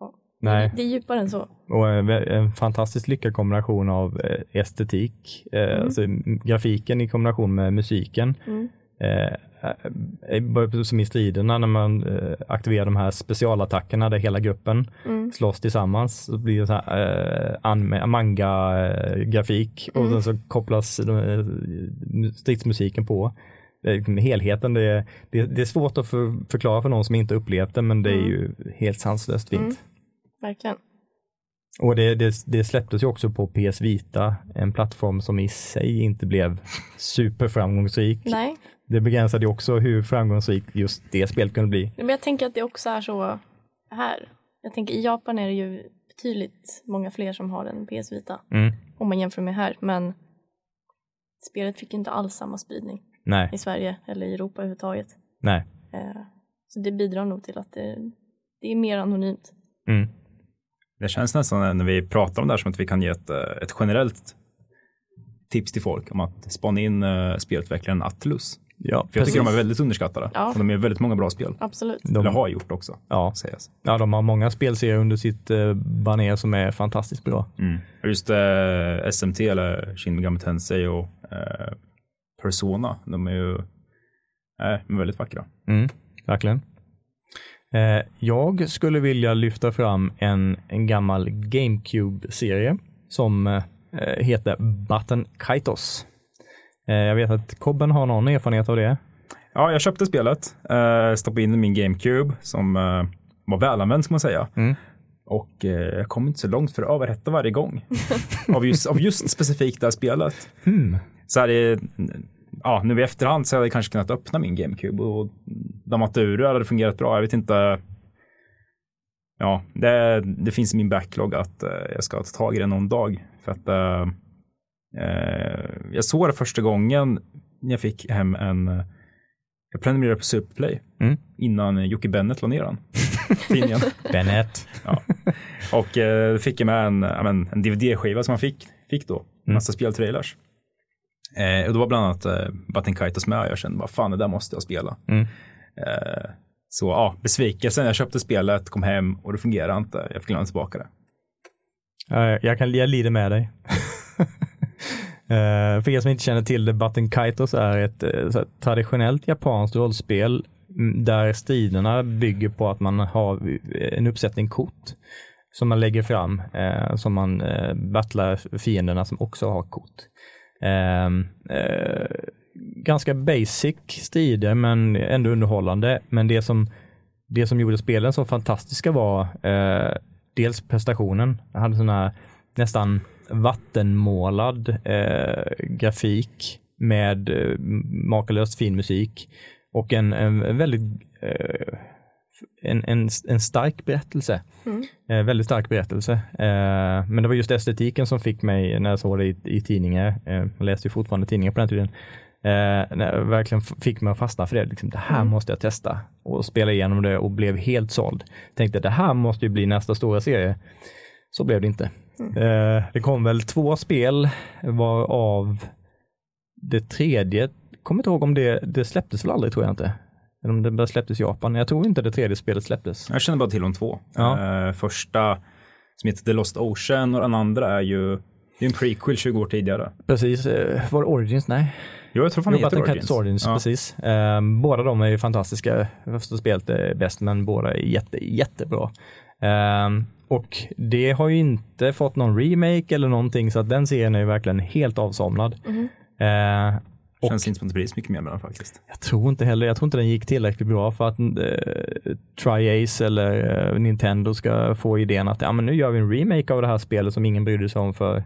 ja, Nej. det är djupare än så. Och en, en fantastiskt lyckad kombination av eh, estetik, eh, Mm. alltså grafiken i kombination med musiken. Mm. Eh, eh, som i striderna när man eh, aktiverar de här specialattackerna där hela gruppen Mm. slåss tillsammans. Så blir det så här, manga-grafik och Mm. sen så kopplas stridsmusiken på. Eh, Helheten, det är, det, det är svårt att för, förklara för någon som inte upplevt det, men det är Mm. ju helt sanslöst fint. Mm. Verkligen. Och det, det, det släpptes ju också på PS Vita, en plattform som i sig inte blev superframgångsrik. Nej, Det begränsade ju också hur framgångsrikt just det spelet kunde bli. men jag tänker att det också är så här. Jag tänker i Japan är det ju betydligt många fler som har en PS Vita Mm. om man jämför med här, men spelet fick inte alls samma spridning Nej, i Sverige eller i Europa överhuvudtaget. nej. Eh, Så det bidrar nog till att det, det är mer anonymt. Mm. Det känns nästan när vi pratar om det här som att vi kan ge ett, eh, ett generellt tips till folk om att spana in uh, spelutvecklaren Atlus. Ja, För jag tycker de är väldigt underskattade. Ja. Och de är väldigt många bra spel. Absolut. De- Eller har gjort också, Ja. sägas. ja, de har många spelserier under sitt uh, baner som är fantastiskt bra. Mm. Just eh, SMT eller Shin Megami Tensei och eh, Persona, de är ju eh, väldigt vackra. Mm, verkligen. Eh, jag skulle vilja lyfta fram en, en gammal GameCube-serie som eh, heter Button Kaitos. Eh, jag vet att Kobben har någon erfarenhet av det. Ja, jag köpte spelet, eh, stoppade in i min GameCube som eh, var välanvänd ska man säga. Mm. Och eh, jag kom inte så långt för att överhetta varje gång. av, just, av just specifikt det här spelet. Hmm. Så här är, ja, nu i efterhand så hade jag kanske kunnat öppna min GameCube och dammat ur det hade fungerat bra. Jag vet inte. Ja, det, det finns i min backlog att eh, jag ska ta tag i det någon dag. För att eh, eh, jag såg det första gången när jag fick hem en eh, jag prenumererade på Superplay Mm. innan Jocke Bennett la ner den. Tidningen. Bennett. Och eh, fick jag med en, ja, en DVD-skiva som man fick, fick då. Mm. Massa speltrailers. Eh, och det var bland annat eh, Button Kaitos med. Jag kände bara fan det där måste jag spela. Mm. Eh, så ja, besvikelsen. Jag köpte spelet, kom hem och det fungerade inte. Jag fick lämna tillbaka det. Ja, jag, kan, jag lider med dig. Eh, för er som inte känner till det, Button Kaitos är ett eh, traditionellt japanskt rollspel mm, där striderna bygger på att man har en uppsättning kort som man lägger fram, eh, som man eh, battlar fienderna som också har kort. Ehm, eh, ganska basic strider men ändå underhållande. Men det som, det som gjorde spelen så fantastiska var eh, dels prestationen. Jag hade sån här nästan vattenmålad eh, grafik med eh, makalöst fin musik och en, en väldigt eh, en, en, en stark berättelse. Mm. Eh, väldigt stark berättelse. Eh, men det var just estetiken som fick mig när jag såg det i, i tidningar. Eh, jag läste ju fortfarande tidningar på den tiden. Eh, verkligen fick mig att fastna för det. Liksom, det här Mm. måste jag testa och spela igenom det och blev helt såld. Tänkte det här måste ju bli nästa stora serie. Så blev det inte. Eh, det kom väl två spel varav det tredje, kommer inte ihåg om det, det släpptes väl aldrig tror jag inte. Eller om det bara släpptes i Japan. Jag tror inte det tredje spelet släpptes. Jag känner bara till de två. Ja. Eh, första som heter The Lost Ocean och den andra är ju det är en prequel 20 år tidigare. Precis, eh, var det Origins? Nej. Jo, jag tror fan Jo, det heter Origins. Cats Origins, Ja. precis. Eh, båda de är ju fantastiska. Första spelet är bäst, men båda är jätte, jättebra. Eh, och det har ju inte fått någon remake eller någonting, så att den serien är ju verkligen helt avsomnad. Mhm. Eh, och Känns inte som att det blir så mycket mer med den faktiskt. jag tror inte heller, jag tror inte den gick tillräckligt bra för att eh, Tri-Ace eller eh, Nintendo ska få idén att ja, men nu gör vi en remake av det här spelet som ingen brydde sig om för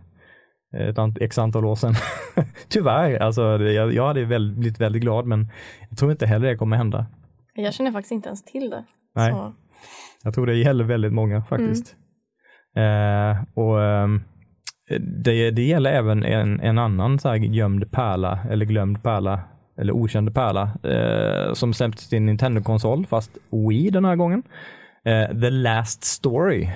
ett ant- x antal år sedan. Tyvärr, alltså det- jag, jag hade väl, blivit väldigt glad men jag tror inte heller det kommer hända. Jag känner faktiskt inte ens till det. Nej. Så, Jag tror det gäller väldigt många faktiskt. Eh, och ehm, det, det gäller även en, en annan så här gömd pärla eller glömd pärla eller okänd pärla eh, som släpptes till en Nintendo-konsol fast Wii den här gången. Eh, The Last Story.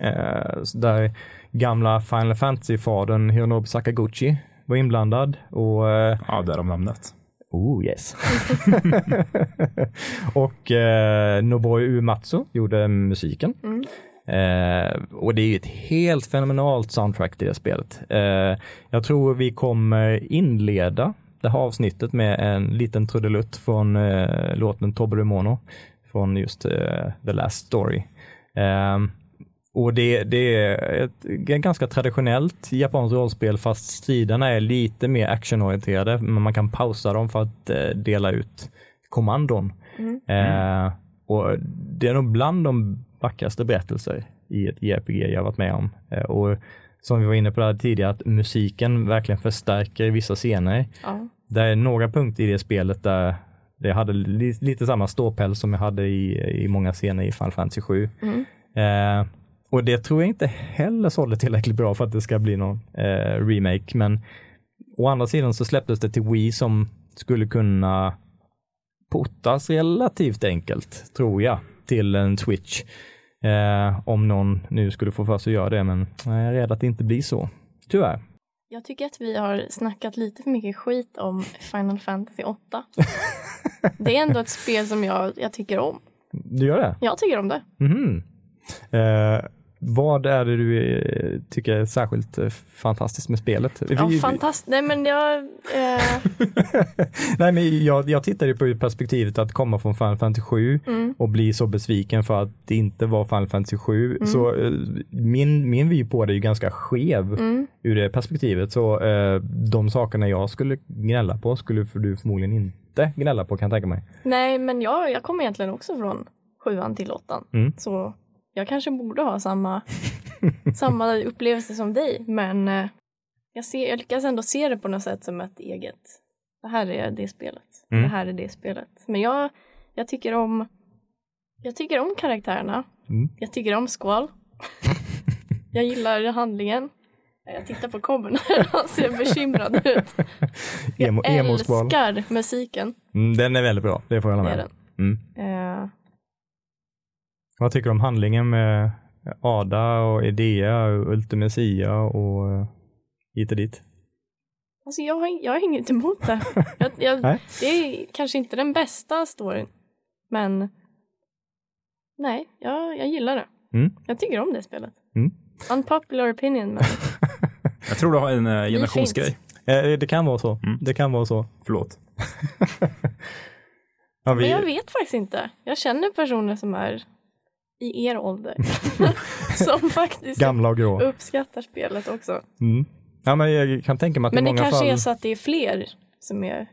Eh, där gamla Final Fantasy-fadern Hironobu Sakaguchi var inblandad och eh, Ja, därav namnet. Oh yes. och eh, Nobuo Uematsu gjorde musiken. Mm. Eh, och det är ju ett helt fenomenalt soundtrack till det spelet. Eh, jag tror vi kommer inleda det här avsnittet med en liten trudelutt från eh, låten Tobbe Mono från just eh, The Last Story. Eh, och det, det är ett ganska traditionellt japanskt rollspel fast striderna är lite mer actionorienterade. Men man kan pausa dem för att eh, dela ut kommandon. Mm. Eh, och det är nog bland de vackraste berättelser i ett JRPG jag varit med om. Eh, och som vi var inne på där tidigare, att musiken verkligen förstärker vissa scener. Ja. Det är några punkter i det spelet där det hade li, lite samma ståpäls som jag hade i, i många scener i Final Fantasy 7. Mm. Eh, och det tror jag inte heller sålde tillräckligt bra för att det ska bli någon eh, remake. Men å andra sidan så släpptes det till Wii som skulle kunna portas relativt enkelt, tror jag. Till en Twitch. Eh, om någon nu skulle få för sig att göra det, men jag är rädd att det inte blir så. Tyvärr. Jag tycker att vi har snackat lite för mycket skit om Final Fantasy 8. det är ändå ett spel som jag, jag tycker om. Du gör det? Jag tycker om det. Mhm. Eh, vad är det du eh, tycker är särskilt eh, fantastiskt med spelet? Ja, Vi- fantastiskt. Nej, men jag... Eh, Nej, men jag, jag tittar ju på perspektivet att komma från Final Fantasy 7 mm, och bli så besviken för att det inte var Final Fantasy 7. Så eh, min, min vy på det är ju ganska skev mm. ur det perspektivet. Så eh, de sakerna jag skulle gnälla på skulle du förmodligen inte gnälla på kan jag tänka mig. Nej, men jag, jag kommer egentligen också från sjuan till åttan. Mm. Så jag kanske borde ha samma, samma upplevelse som dig. Men eh, jag, ser, jag lyckas ändå se det på något sätt som ett eget. Det här är det spelet. Mm. Det här är det spelet. Men jag, jag tycker om jag tycker om karaktärerna. Mm. Jag tycker om Squall. jag gillar handlingen. Jag tittar på Cobben han ser bekymrad ut. Jag Emo, älskar musiken. Mm, den är väldigt bra, det får jag hålla med. den. Mm. Eh, Vad tycker du om handlingen med Ada och Idea och Ultimecia och hit och dit? Alltså jag har, jag har inget emot det. Jag, jag, Nej. det är kanske inte den bästa storyn, men nej, jag, jag gillar det. Mm. Jag tycker om det spelet. Mm. Unpopular opinion, men Jag tror du har en eh, generationsgrej. Eh, det kan vara så. Mm. Det kan vara så. Förlåt. Ja, vi, Men jag vet faktiskt inte. Jag känner personer som är i er ålder som faktiskt Gamla och grå. uppskattar spelet också. Mm. Ja, men jag kan tänka mig att Men i det många kanske fall... är så att det är fler som är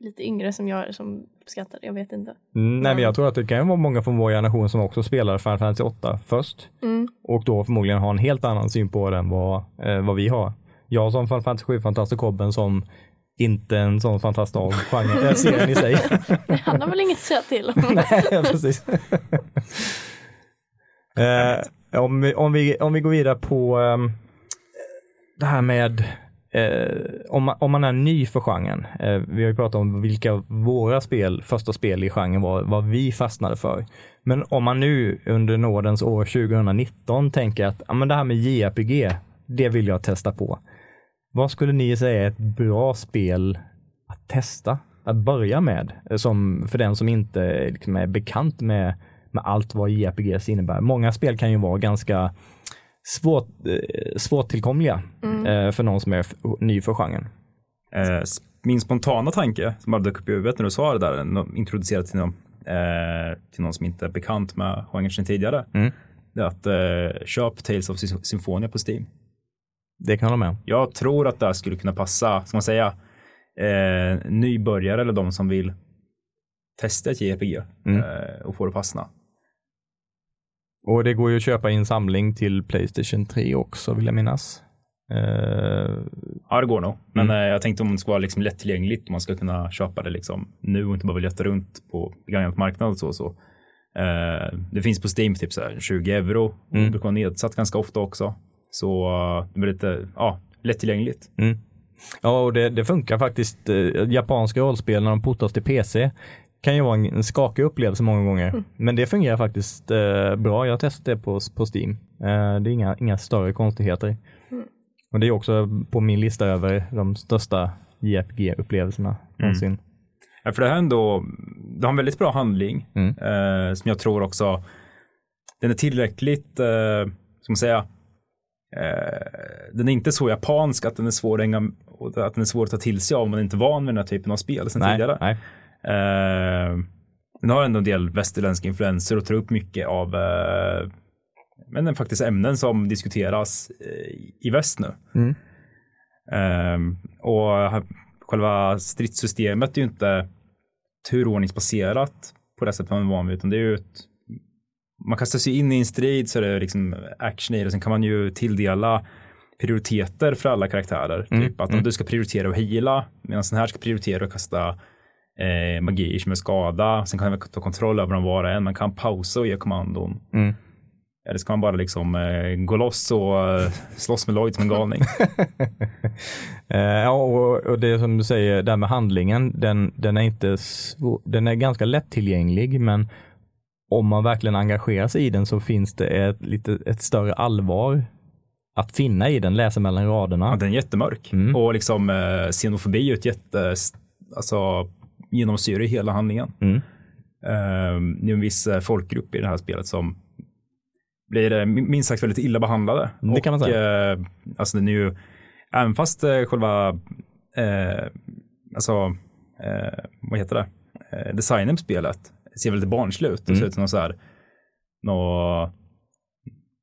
lite yngre som jag som uppskattar det. Jag vet inte. Mm, nej, men jag tror att det kan vara många från vår generation som också spelar Final Fantasy 8 först Mm. och då förmodligen har en helt annan syn på den vad, eh, vad vi har. Jag som Final Fantasy 7 fantast och Kobben som inte en sån fantast av genren, äh, serien i sig. Han har väl inget att säga till om. Nej, precis eh, om, vi, om, vi, om vi går vidare på eh, det här med eh, om, man, om man är ny för genren. Eh, vi har ju pratat om vilka våra spel, första spel i genren var, vad vi fastnade för. Men om man nu under nådens år 2019 tänker att ja, men det här med JRPG, det vill jag testa på. Vad skulle ni säga är ett bra spel att testa, att börja med, eh, som för den som inte liksom är bekant med, med allt vad JRPGs innebär. Många spel kan ju vara ganska svårt, eh, svårtillkomliga Mm. eh, för någon som är ny för genren. Eh, min spontana tanke som bara dök upp i huvudet när du sa det där, introducerat till någon, eh, till någon som inte är bekant med genren sedan tidigare. Mm. Det är att eh, köp Tales of Symphonia på Steam. Det kan jag hålla med. Jag tror att det här skulle kunna passa, ska man säga, eh, nybörjare eller de som vill testa ett JRPG Mm. eh, och få det att fastna. Och det går ju att köpa i en samling till Playstation 3 också vill jag minnas. Eh, Ja, det går nog. Men Mm. eh, jag tänkte om det ska vara liksom lättillgängligt, om man ska kunna köpa det liksom nu och inte bara leta runt på begagnat marknad och så. så. Eh, det finns på Steam typ så här 20 euro. Mm. Det brukar vara nedsatt ganska ofta också. Så eh, det blir lite ja, lättillgängligt. Mm. Ja, och det, det funkar faktiskt. Japanska rollspel när de portas till PC kan ju vara en, en skakig upplevelse många gånger. Men det fungerar faktiskt eh, bra. Jag har testat det på, på Steam. Eh, det är inga, inga större konstigheter. Mm. Och det är också på min lista över de största JRPG-upplevelserna någonsin. Ja, för det här är ändå, det har en väldigt bra handling Mm. eh, som jag tror också, den är tillräckligt, eh, man säga, eh, den är inte så japansk att den är svår att, hänga, och att den är svår att ta till sig av om man inte är van med den här typen av spel sedan Nej, tidigare. nej. Eh, den har ändå en del västerländska influenser och tar upp mycket av eh, men den faktiskt ämnen som diskuteras eh, i väst nu. Mm. Ehm, och själva stridssystemet är ju inte turordningsbaserat på det sättet man är van vid, utan det är ju ett man kastar sig in i en strid så är det liksom action i det, sen kan man ju tilldela prioriteter för alla karaktärer. Mm, Typ att mm. om du ska prioritera att heala, medan den här ska prioritera att kasta eh, som är skada. Sen kan man ta kontroll över dem var och en. Man kan pausa och ge kommandon. Mm. Eller ska man bara liksom eh, gå loss och eh, slåss med Lloyd som en galning? Eh, ja, och, och det som du säger, där med handlingen, den, den är inte svår, den är ganska lättillgänglig, men om man verkligen engagerar sig i den så finns det ett, lite, ett större allvar att finna i den, läsa mellan raderna. Ja, den är jättemörk. Mm. Och liksom eh, xenofobi är ett jätte, alltså genomsyrar hela handlingen. Mm. Eh, det är en viss eh, folkgrupp i det här spelet som blir eh, minst sagt väldigt illa behandlade. Det kan man säga. Eh, alltså den är ju, även fast eh, själva, eh, alltså, eh, vad heter det, eh, designen på spelet ser väldigt barnslig ut. Det Mm. ser ut som någon så här, nå,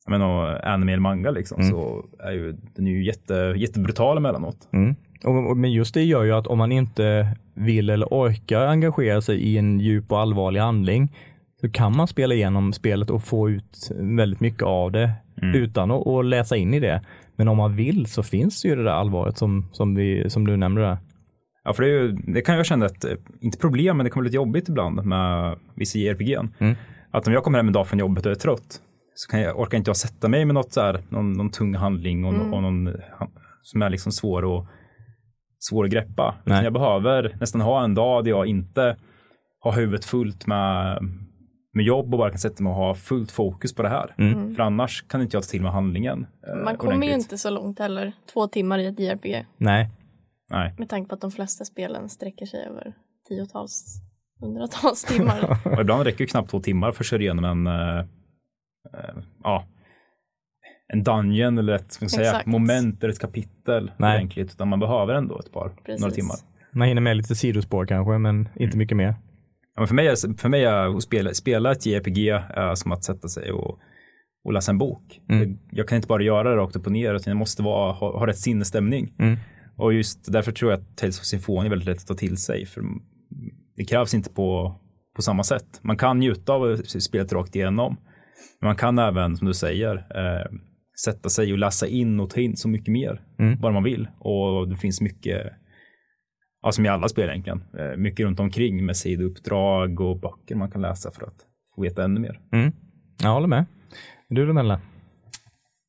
jag menar, nå anime eller manga liksom, Mm. så är ju den är ju jätte, jättebrutal emellanåt. Mm. Och, men just det gör ju att om man inte vill eller orkar engagera sig i en djup och allvarlig handling så kan man spela igenom spelet och få ut väldigt mycket av det Mm. utan att, att läsa in i det. Men om man vill så finns ju det där allvaret som, som, vi, som du nämnde där. Ja, för det, ju, det kan jag känna ett, eh, inte problem, men det kan bli lite jobbigt ibland med vissa JRPG. Mm. Att om jag kommer hem en dag från jobbet och är trött så kan jag, orkar inte jag sätta mig med något så här, någon, någon tung handling och, Mm. och någon som är liksom svår att, svår att greppa. Nej. Jag behöver nästan ha en dag där jag inte har huvudet fullt med, med jobb och bara kan sätta mig och ha fullt fokus på det här. Mm. För annars kan inte jag ta till mig handlingen. eh, Man kommer ju inte så långt heller. Två timmar i ett JRPG. Nej, Nej. Med tanke på att de flesta spelen sträcker sig över tiotals, hundratals timmar. Och ibland räcker ju knappt två timmar för att köra igenom en, eh, eh, ja, en dungeon eller ett ska säga, Exakt. moment eller ett kapitel Nej. egentligen, utan man behöver ändå ett par, Precis. några timmar. man hinner med lite sidospår kanske, men inte mycket mer. Ja, men för mig, är, för mig är att spela, spela ett JRPG är som att sätta sig och, och läsa en bok. Mm. Jag kan inte bara göra det rakt upp och ner, utan jag måste vara, ha, ha rätt sinnesstämning. Mm. Och just därför tror jag att Tales of Symphony är väldigt lätt att ta till sig, för det krävs inte på, på samma sätt. Man kan njuta av spelet rakt igenom, men man kan även, som du säger, eh, sätta sig och läsa in och ta in så mycket mer, Mm. bara man vill. Och det finns mycket, ja, som i alla spel egentligen, eh, mycket runt omkring med sidouppdrag och böcker man kan läsa för att få veta ännu mer. Mm. Jag håller med. Du då Mella?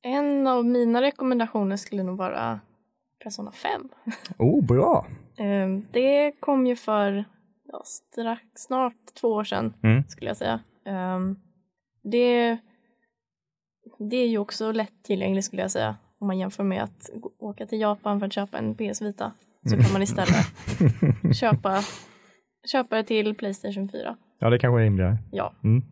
En av mina rekommendationer skulle nog vara Persona 5. Oh, bra. Ehm, Det kom ju för ja, strax, snart två år sedan Mm. skulle jag säga. Ehm, Det, det är ju också lättillgängligt skulle jag säga om man jämför med att åka till Japan för att köpa en PS Vita. Så kan man istället köpa, köpa det till Playstation 4. Ja, det kanske är rimligare. Ja, Mm.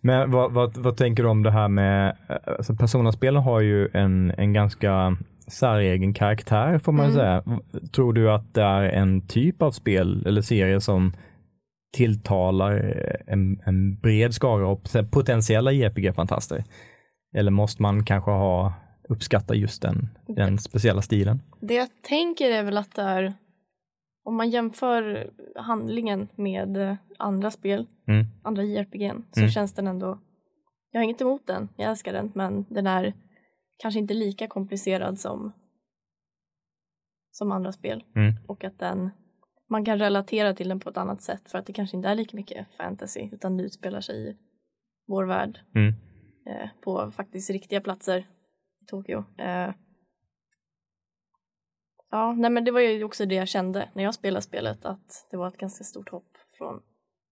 Men vad, vad, vad tänker du om det här med, eh, alltså Persona-spelen har ju en, en ganska säregen karaktär får man Mm. säga. Tror du att det är en typ av spel eller serie som tilltalar eh, en, en bred skara av potentiella JRPG-fantaster? Eller måste man kanske ha uppskatta just den, den speciella stilen? det jag tänker är väl att det är om man jämför handlingen med andra spel, Mm. andra JRPGn, så Mm. känns den ändå, jag har inget emot den, jag älskar den, men den är kanske inte lika komplicerad som, som andra spel. Mm. Och att den, man kan relatera till den på ett annat sätt för att det kanske inte är lika mycket fantasy, utan det utspelar sig i vår värld Mm. Eh, på faktiskt riktiga platser i Tokyo. Eh, ja, nej men det var ju också det jag kände när jag spelade spelet, att det var ett ganska stort hopp från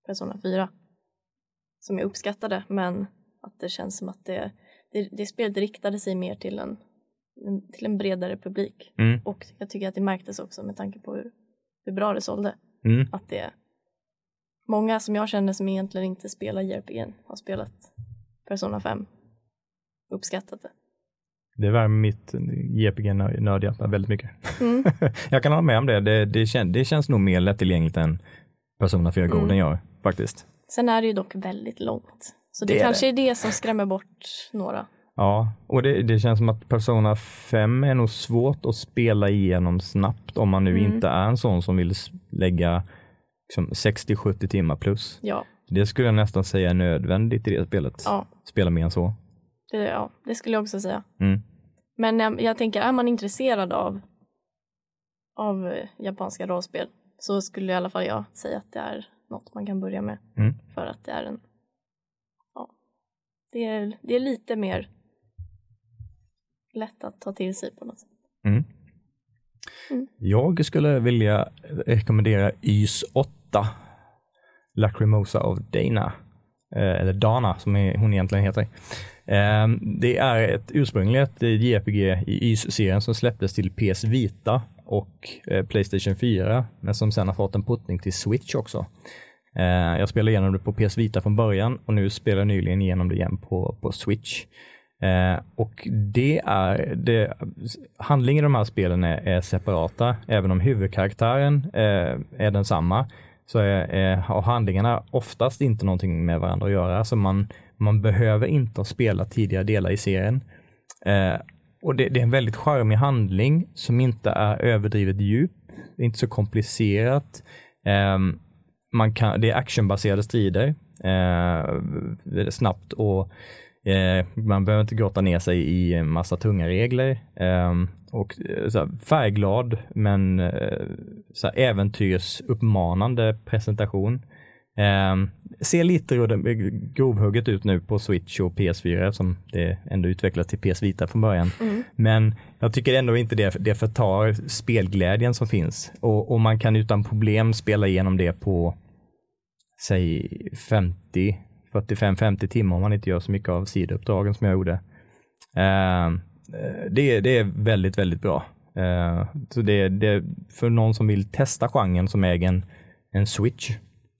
Persona 4 som jag uppskattade, men att det känns som att det, det, det spelet riktade sig mer till en, en, till en bredare publik. Mm. Och jag tycker att det märktes också med tanke på hur, hur bra det sålde. Mm. Att det många som jag känner som egentligen inte spelar JRPG har spelat Persona 5 uppskattat det. Det värmer mitt JRPG-nördhjärta väldigt mycket. Mm. Jag kan hålla med om det. Det, det, kän, det känns nog mer lättillgängligt än Persona 4 Golden Mm. gör faktiskt. Sen är det ju dock väldigt långt. Så det, Det är kanske är det som skrämmer bort några. Ja, och det, det känns som att Persona 5 är nog svårt att spela igenom snabbt om man nu Mm. inte är en sån som vill lägga liksom 60-70 timmar plus. Ja, Det skulle jag nästan säga är nödvändigt i det spelet. ja, Spela mer än så. det, ja, det skulle jag också säga. Mm. Men jag, jag tänker, är man intresserad av, av eh, japanska rollspel så skulle i alla fall jag säga att det är något man kan börja med. Mm. För att det är en, ja, det är, det är lite mer lätt att ta till sig på något sätt. Mm. Mm. Jag skulle vilja rekommendera YS 8, Lacrimosa of Dana. eh, eller Dana som hon egentligen heter. Eh, det är ett ursprungligt eh, JRPG i YS-serien som släpptes till PS Vita och eh, Playstation 4, men som sen har fått en puttning till Switch också. Eh, jag spelade igenom det på PS Vita från början och nu spelar jag nyligen igenom det igen på, på Switch. Eh, och det är, det, handlingen i de här spelen är, är separata, även om huvudkaraktären eh, är densamma så är, är, har handlingarna oftast inte någonting med varandra att göra. Så man, man behöver inte ha spelat tidigare delar i serien. Eh, och det, det, är en väldigt charmig handling som inte är överdrivet djup, det är inte så komplicerat. Eh, man kan, det är actionbaserade strider, eh, snabbt och man behöver inte grotta ner sig i massa tunga regler. Ehm, och eh, så färgglad men eh, så äventyrsuppmanande presentation. Um, ser lite grovhugget ut nu på Switch och PS4 som det ändå utvecklas till PS Vita från början. Mm. Men jag tycker ändå inte det, det förtar spelglädjen som finns och, och, man kan utan problem spela igenom det på säg 50 45-50 timmar om man inte gör så mycket av sidouppdragen som jag gjorde. Ehm, det, det är väldigt, väldigt bra. Ehm, så det, det för någon som vill testa genren som äger en, en switch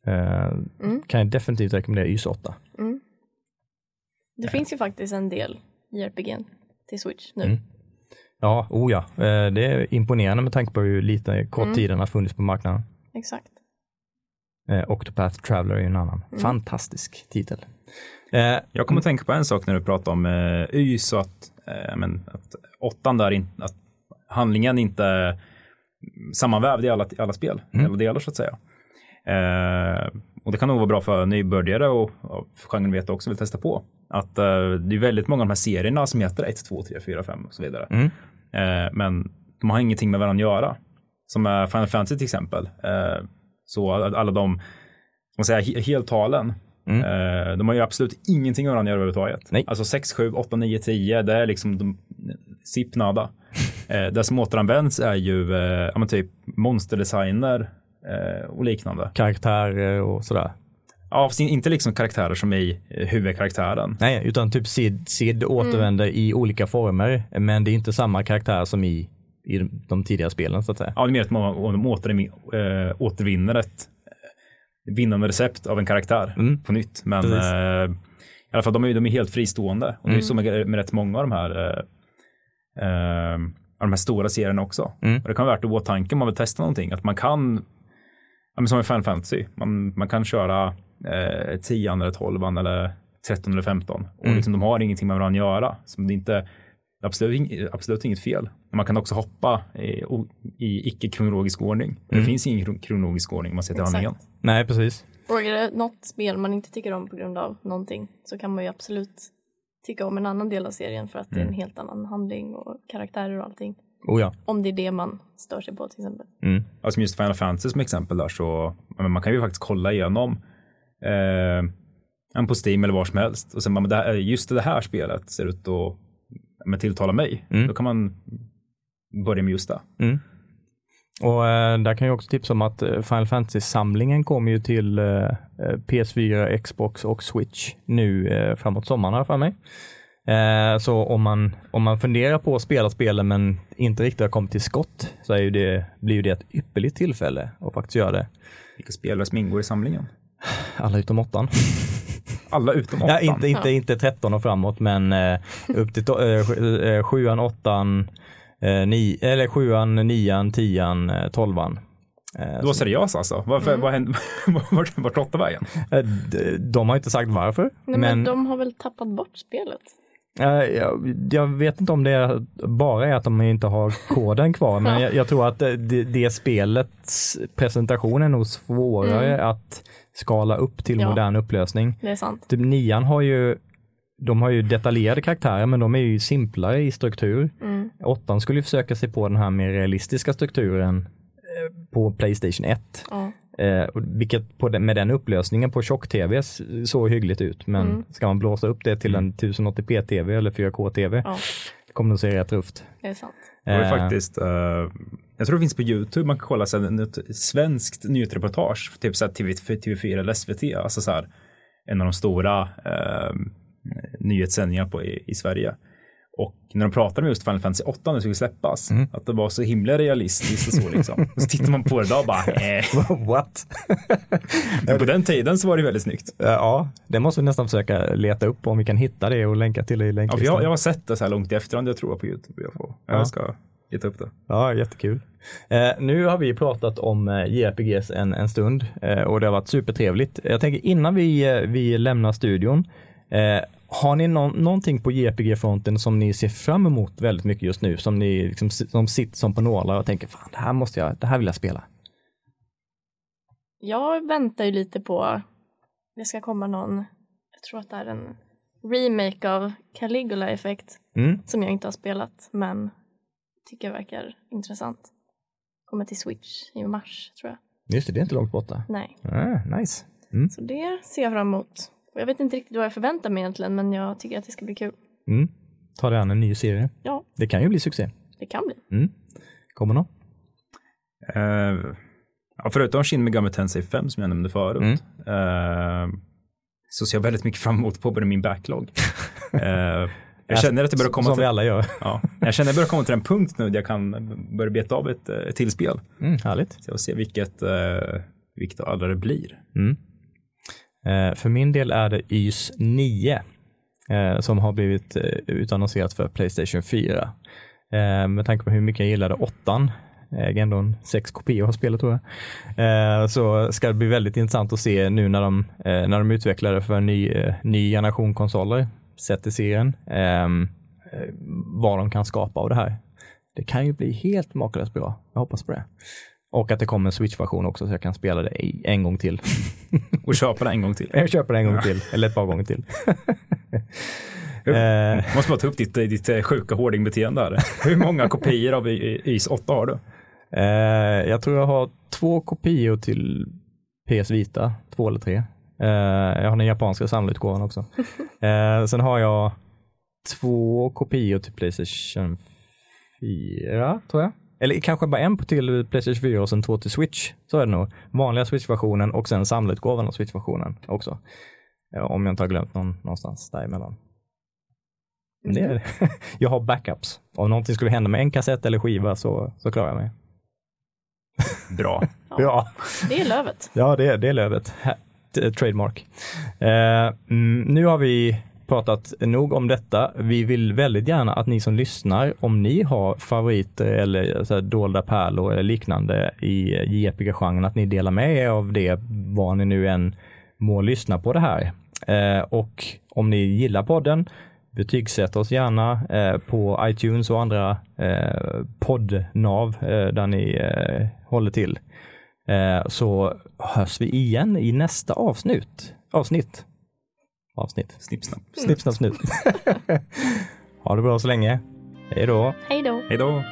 ehm, mm. kan jag definitivt rekommendera YS 8. Mm. Det finns ju faktiskt en del JRPG till switch nu. Mm. Ja, oh ja. Det är imponerande med tanke på hur lite kort mm. tid den har funnits på marknaden. Exakt. Eh, Octopath Traveler är en annan. Mm. Fantastisk titel. Eh, jag kommer att tänka på en sak när du pratar om eh, Y, så att, eh, men, att åttan där, in, att handlingen inte är sammanvävd i alla, alla spel, mm. alla delar så att säga. Eh, och det kan nog vara bra för nybörjare och, och genren vet också vill testa på. Att eh, det är väldigt många av de här serierna som heter 1, 2, 3, 4, 5 och så vidare. Mm. Eh, men de har ingenting med varandra att göra. Som är Final Fantasy till exempel. Så alla de, man säga, heltalen, mm. eh, de har ju absolut ingenting med varandra överhuvudtaget. Nej. Alltså 6, 7, 8, 9, 10, det är liksom de, SIP nada. eh, det som återanvänds är ju eh, ja, typ monsterdesigner eh, och liknande. Karaktärer och sådär. Ja, inte liksom karaktärer som i eh, huvudkaraktären. Nej, utan typ Sid, Sid återvänder mm. i olika former, men det är inte samma karaktär som i i de tidigare spelen så att säga. Ja, det är mer att man åter, äh, återvinner ett äh, vinnande recept av en karaktär mm. på nytt. Men äh, i alla fall, de är, de är helt fristående. Och mm. det är mm. så med, med rätt många av de här av de här stora serierna också. Mm. Och det kan vara värt att åtanke om man vill testa någonting. Att man kan, ja, som i Final Fantasy, man, man kan köra eh, 10 eller 12 eller 13 eller 15. Och mm. liksom, de har ingenting med varandra att göra. Så det är inte absolut, absolut inget fel. Man kan också hoppa i, i icke-kronologisk ordning. Mm. Det finns ingen kronologisk ordning om man ser till handlingen. Nej, precis. Och är det något spel man inte tycker om på grund av någonting så kan man ju absolut tycka om en annan del av serien för att mm. det är en mm. helt annan handling och karaktärer och allting. Oh ja. Om det är det man stör sig på till exempel. Mm. Alltså just Final Fantasy som exempel där så man kan ju faktiskt kolla igenom eh, på Steam eller var som helst och sen man, just det här spelet ser ut att men tilltala mig, mm. då kan man börja med just det. Mm. Och äh, där kan jag också tipsa om att eh, Final Fantasy-samlingen kommer ju till äh, eh, PS4, Xbox och Switch nu äh, framåt sommaren här för mig. så om man, om man funderar på att spela spelen men inte riktigt har kommit till skott så är ju det, blir ju det ett ypperligt tillfälle att faktiskt göra det. Vilka spelare som ingår i samlingen? Alla utom åttan. Alla utom åttan? Ja, inte, inte, inte 13 och framåt, men eh, upp till eh, 7 eh, åttan, eh, ni, eller 7 nian, 10 tolvan. Du var seriös alltså? Varför, mm. vad hände, vart, vart åtta vägen? Eh, de, de har inte sagt varför. Nej, men, men de har väl tappat bort spelet? Jag, jag, vet inte om det bara är att de inte har koden kvar, men jag, jag tror att det, det, spelets presentation är nog svårare mm. att skala upp till ja, modern upplösning. Det är sant. Typ nian har ju de har ju detaljerade karaktärer men de är ju simplare i struktur. Mm. Åttan skulle ju försöka sig på den här mer realistiska strukturen eh, på Playstation 1. Ja. Eh, vilket på den, med den upplösningen på tjock-tv såg hyggligt ut. Men mm. ska man blåsa upp det till en 1080p-tv eller 4K-tv ja. kommer det att se rätt rufft. Det är sant. Det var faktiskt, uh, jag tror det finns på YouTube, man kan kolla här, ett svenskt nyhetsreportage, typ så här TV, TV4 eller SVT, alltså så här, en av de stora eh, nyhetssändningarna på, i, i Sverige. Och när de pratade om just Final Fantasy 8 när det skulle släppas, Mm. att det var så himla realistiskt och så liksom. Och så tittar man på det idag och bara, eh. What? Men på den tiden så var det väldigt snyggt. ja, det måste vi nästan försöka leta upp om vi kan hitta det och länka till det i Ja, länklistan. jag, jag har sett det så här långt i efterhand, jag tror på YouTube. Jag, får, Ja. jag ska leta upp det. Ja, jättekul. Eh, nu har vi pratat om eh, JRPGs en, en stund eh, och det har varit supertrevligt. Jag tänker innan vi, eh, vi lämnar studion, eh, har ni någon, någonting på JRPG-fronten som ni ser fram emot väldigt mycket just nu? Som ni liksom, som sitter som på nålar och tänker, fan det här måste jag, det här vill jag spela. Jag väntar ju lite på, det ska komma någon, jag tror att det är en remake av Caligula Effect Mm. som jag inte har spelat men tycker jag verkar intressant. Kommer till Switch i mars tror jag. Just det, det är inte långt borta. Nej, Ah, nice. så det ser jag fram emot. Jag vet inte riktigt vad jag förväntar mig egentligen men jag tycker att det ska bli kul. Mm. Ta dig an en ny serie. Ja, Det kan ju bli succé. det kan bli. Mm. Kommer någon? Eh, ja, förutom Shin Megami Tensei 5 som jag nämnde förut, Mm. eh, så ser jag väldigt mycket fram emot på min backlog. Eh, jag känner att jag börjar komma Som till, vi alla gör. ja, jag känner att jag börjar komma till en punkt nu där jag kan börja beta av ett, ett till spel. Mm, härligt. Så jag får se vilket, vilket av alla det blir. Mm. Eh, för min del är det YS 9 eh, som har blivit eh, utannonserat för Playstation 4. Med tanke på hur mycket jag gillade 8 jag äger ändå en sex kopior av spelet tror jag. Eh, så ska det bli väldigt intressant att se nu när de, eh, när de utvecklar det för en ny, eh, ny generation konsoler, sett i serien, ehm, vad de kan skapa av det här. Det kan ju bli helt makalöst bra. Jag hoppas på det. Och att det kommer en Switch-version också så jag kan spela det en gång till. Och köpa det en gång till. Jag köper det en gång till, eller ett par gånger till. eh, Måste bara ta upp ditt, ditt eh, sjuka hoardingbeteende här. Hur många kopior av YS 8 har du? eh, jag tror jag har två kopior till PS Vita, två eller tre. Jag har den japanska samlarutgåvan också. sen har jag två kopior till Playstation 4, tror jag. Eller kanske bara en på till Playstation 4 och sen två till Switch. Så är det nog. Vanliga Switch-versionen och sen samlarutgåvan av Switch-versionen också. Ja, om jag inte har glömt någon någonstans däremellan. Men Det är det. Jag har backups. Om någonting skulle hända med en kassett eller skiva så, så klarar jag mig. Bra. Ja, Det är lövet. ja det, är- det är lövet. Trademark. Mm, nu har vi pratat nog om detta. Vi vill väldigt gärna att ni som lyssnar, om ni har favoriter eller eh, så här, dolda pärlor eller liknande i JPG-genren, att ni delar med er av det, var ni nu än må lyssna på det här. Eh, och om ni gillar podden, betygsätt oss gärna eh, på iTunes och andra eh, poddnav eh, där ni eh, håller till. Så hörs vi igen i nästa avsnitt. Avsnitt. Avsnitt. Snipp, snapp. Snipp, snapp, snut. ha det bra så länge. Hej då. Hej då. Hej då.